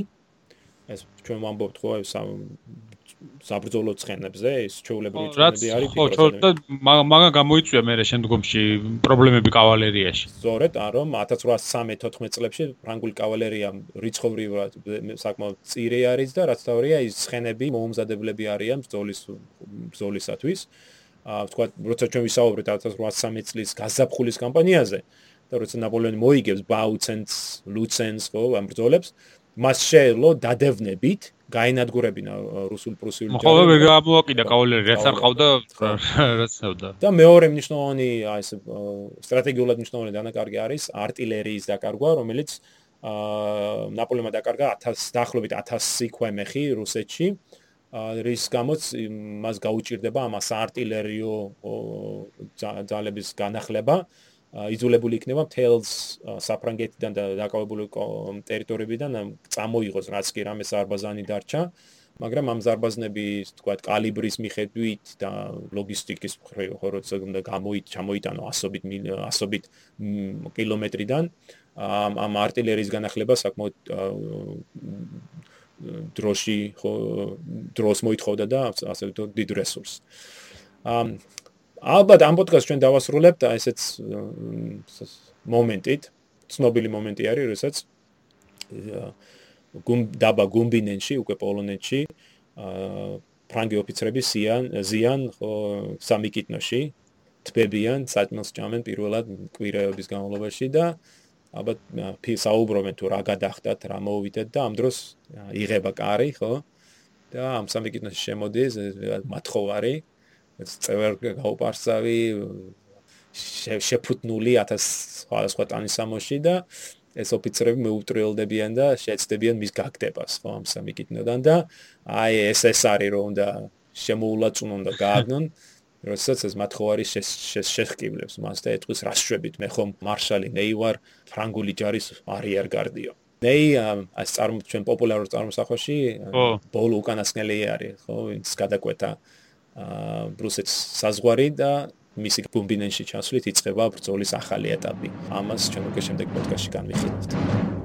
ეს ჩვენ ვამბობთ ხო ეს საბრძოლო ცხენებზე ის ჩეულებრივი ცხენები არის ხო ხო და მაგა გამოიწვია მე შემდგომში პრობლემები კავალერიაში. სწორედ არ რომ 1813-14 წლებში ფრანგული კავალერია რიცხობრივად საკმაოდ წირე არის და რაც თავია ის ცხენები მოუმზადებლები არიან ბრძოლის ბრძოლისათვის. აა თქვა როცა ჩვენ ვისაუბრეთ 1813 წლის გაზაფხულის კამპანიაზე და როცა ნაპოლეონი მოიგებს ბაუცენს ლუცენს ხო ამ ბრძოლებს მას შეელო დადევნებით გაენადგურებინა რუსულ-პრუსიული ჯარები. ხოლმე ვერ გამოაკიდა კავალერი, რაც არ ყავდა, რაც წავდა. და მეორე მნიშვნელოვანი აი ეს სტრატეგიულად მნიშვნელოვანი დანაკარგი არის артиლერიის დაკარგვა, რომელიც აა ნაპოლეონმა დაკარგა 1000 დაახლოებით 1000 ქვემეხი რუსეთში. რის გამოც მას გაუჭირდება ამ артиლერიო ძალების განახლება. აა იძულებული იქნება მთელს საფრანგეთიდან და დაკავებული ტერიტორიებიდან წამოიღოს რაც კი რამეს არბაზანი დარჩა მაგრამ ამ ზარბაზნების თქვა კალიბრის მიხედვით და ლოგისტიკის მხრივ როცა გამოით ჩამოიტანო ასობით ასობით კილომეტრიდან ამ ამ артиლერიის განახლება საკმაოდ დროში დროს მოითხოვდა და ასე ვთქვათ დიდ რესურსს. ამ ალბათ ამ პოდკასტს ჩვენ დავასრულებთ ესეც მომენტით, ცნობილი მომენტი არის, როდესაც გუმ დაბა გუმბინენში, უკვე პოლონეთში, ფრანგი ოფიცრები სიან, ზიან ხო სამი კიტნოში თბებიან, საწმელს ჭამენ პირველად კვირეების განმავლობაში და ალბათ ფისაუბრობენ თუ რა გადახდათ, რა მოვიდეთ და ამ დროს იღება კარი, ხო? და ამ სამი კიტნოში შემოდის მათხოვარი წევერ გაუპარსავი შეფუთნული 1000 სხვა ტანის სამოში და ეს ოფიცრები მეუტრიელდებიან და შეეცდებიან მის გაგდებას ხო ამ სამი კითნოდან და აი ეს ეს არის რომ და შემოულაწუნონ და გააგნონ როდესაც ეს მათხოვარი შეშეხკიბლებს მას და ეთქვის რა შვებით მე ხომ მარშალი ნეი ვარ ფრანგული ჯარის არიერ გარდიო. ნეი ეს წარმო ჩვენ პოპულარულ წარმოსახვაში ბოლო უკანასკნელი არის ხო ის გადაკვეთა ბრუსეთს საზღვარი და მისი გუმბინენში ჩასვლით იწყება ბრძოლის ახალი ეტაპი. ამას ჩვენ უკვე შემდეგ პოდკასტში განვიხილავთ.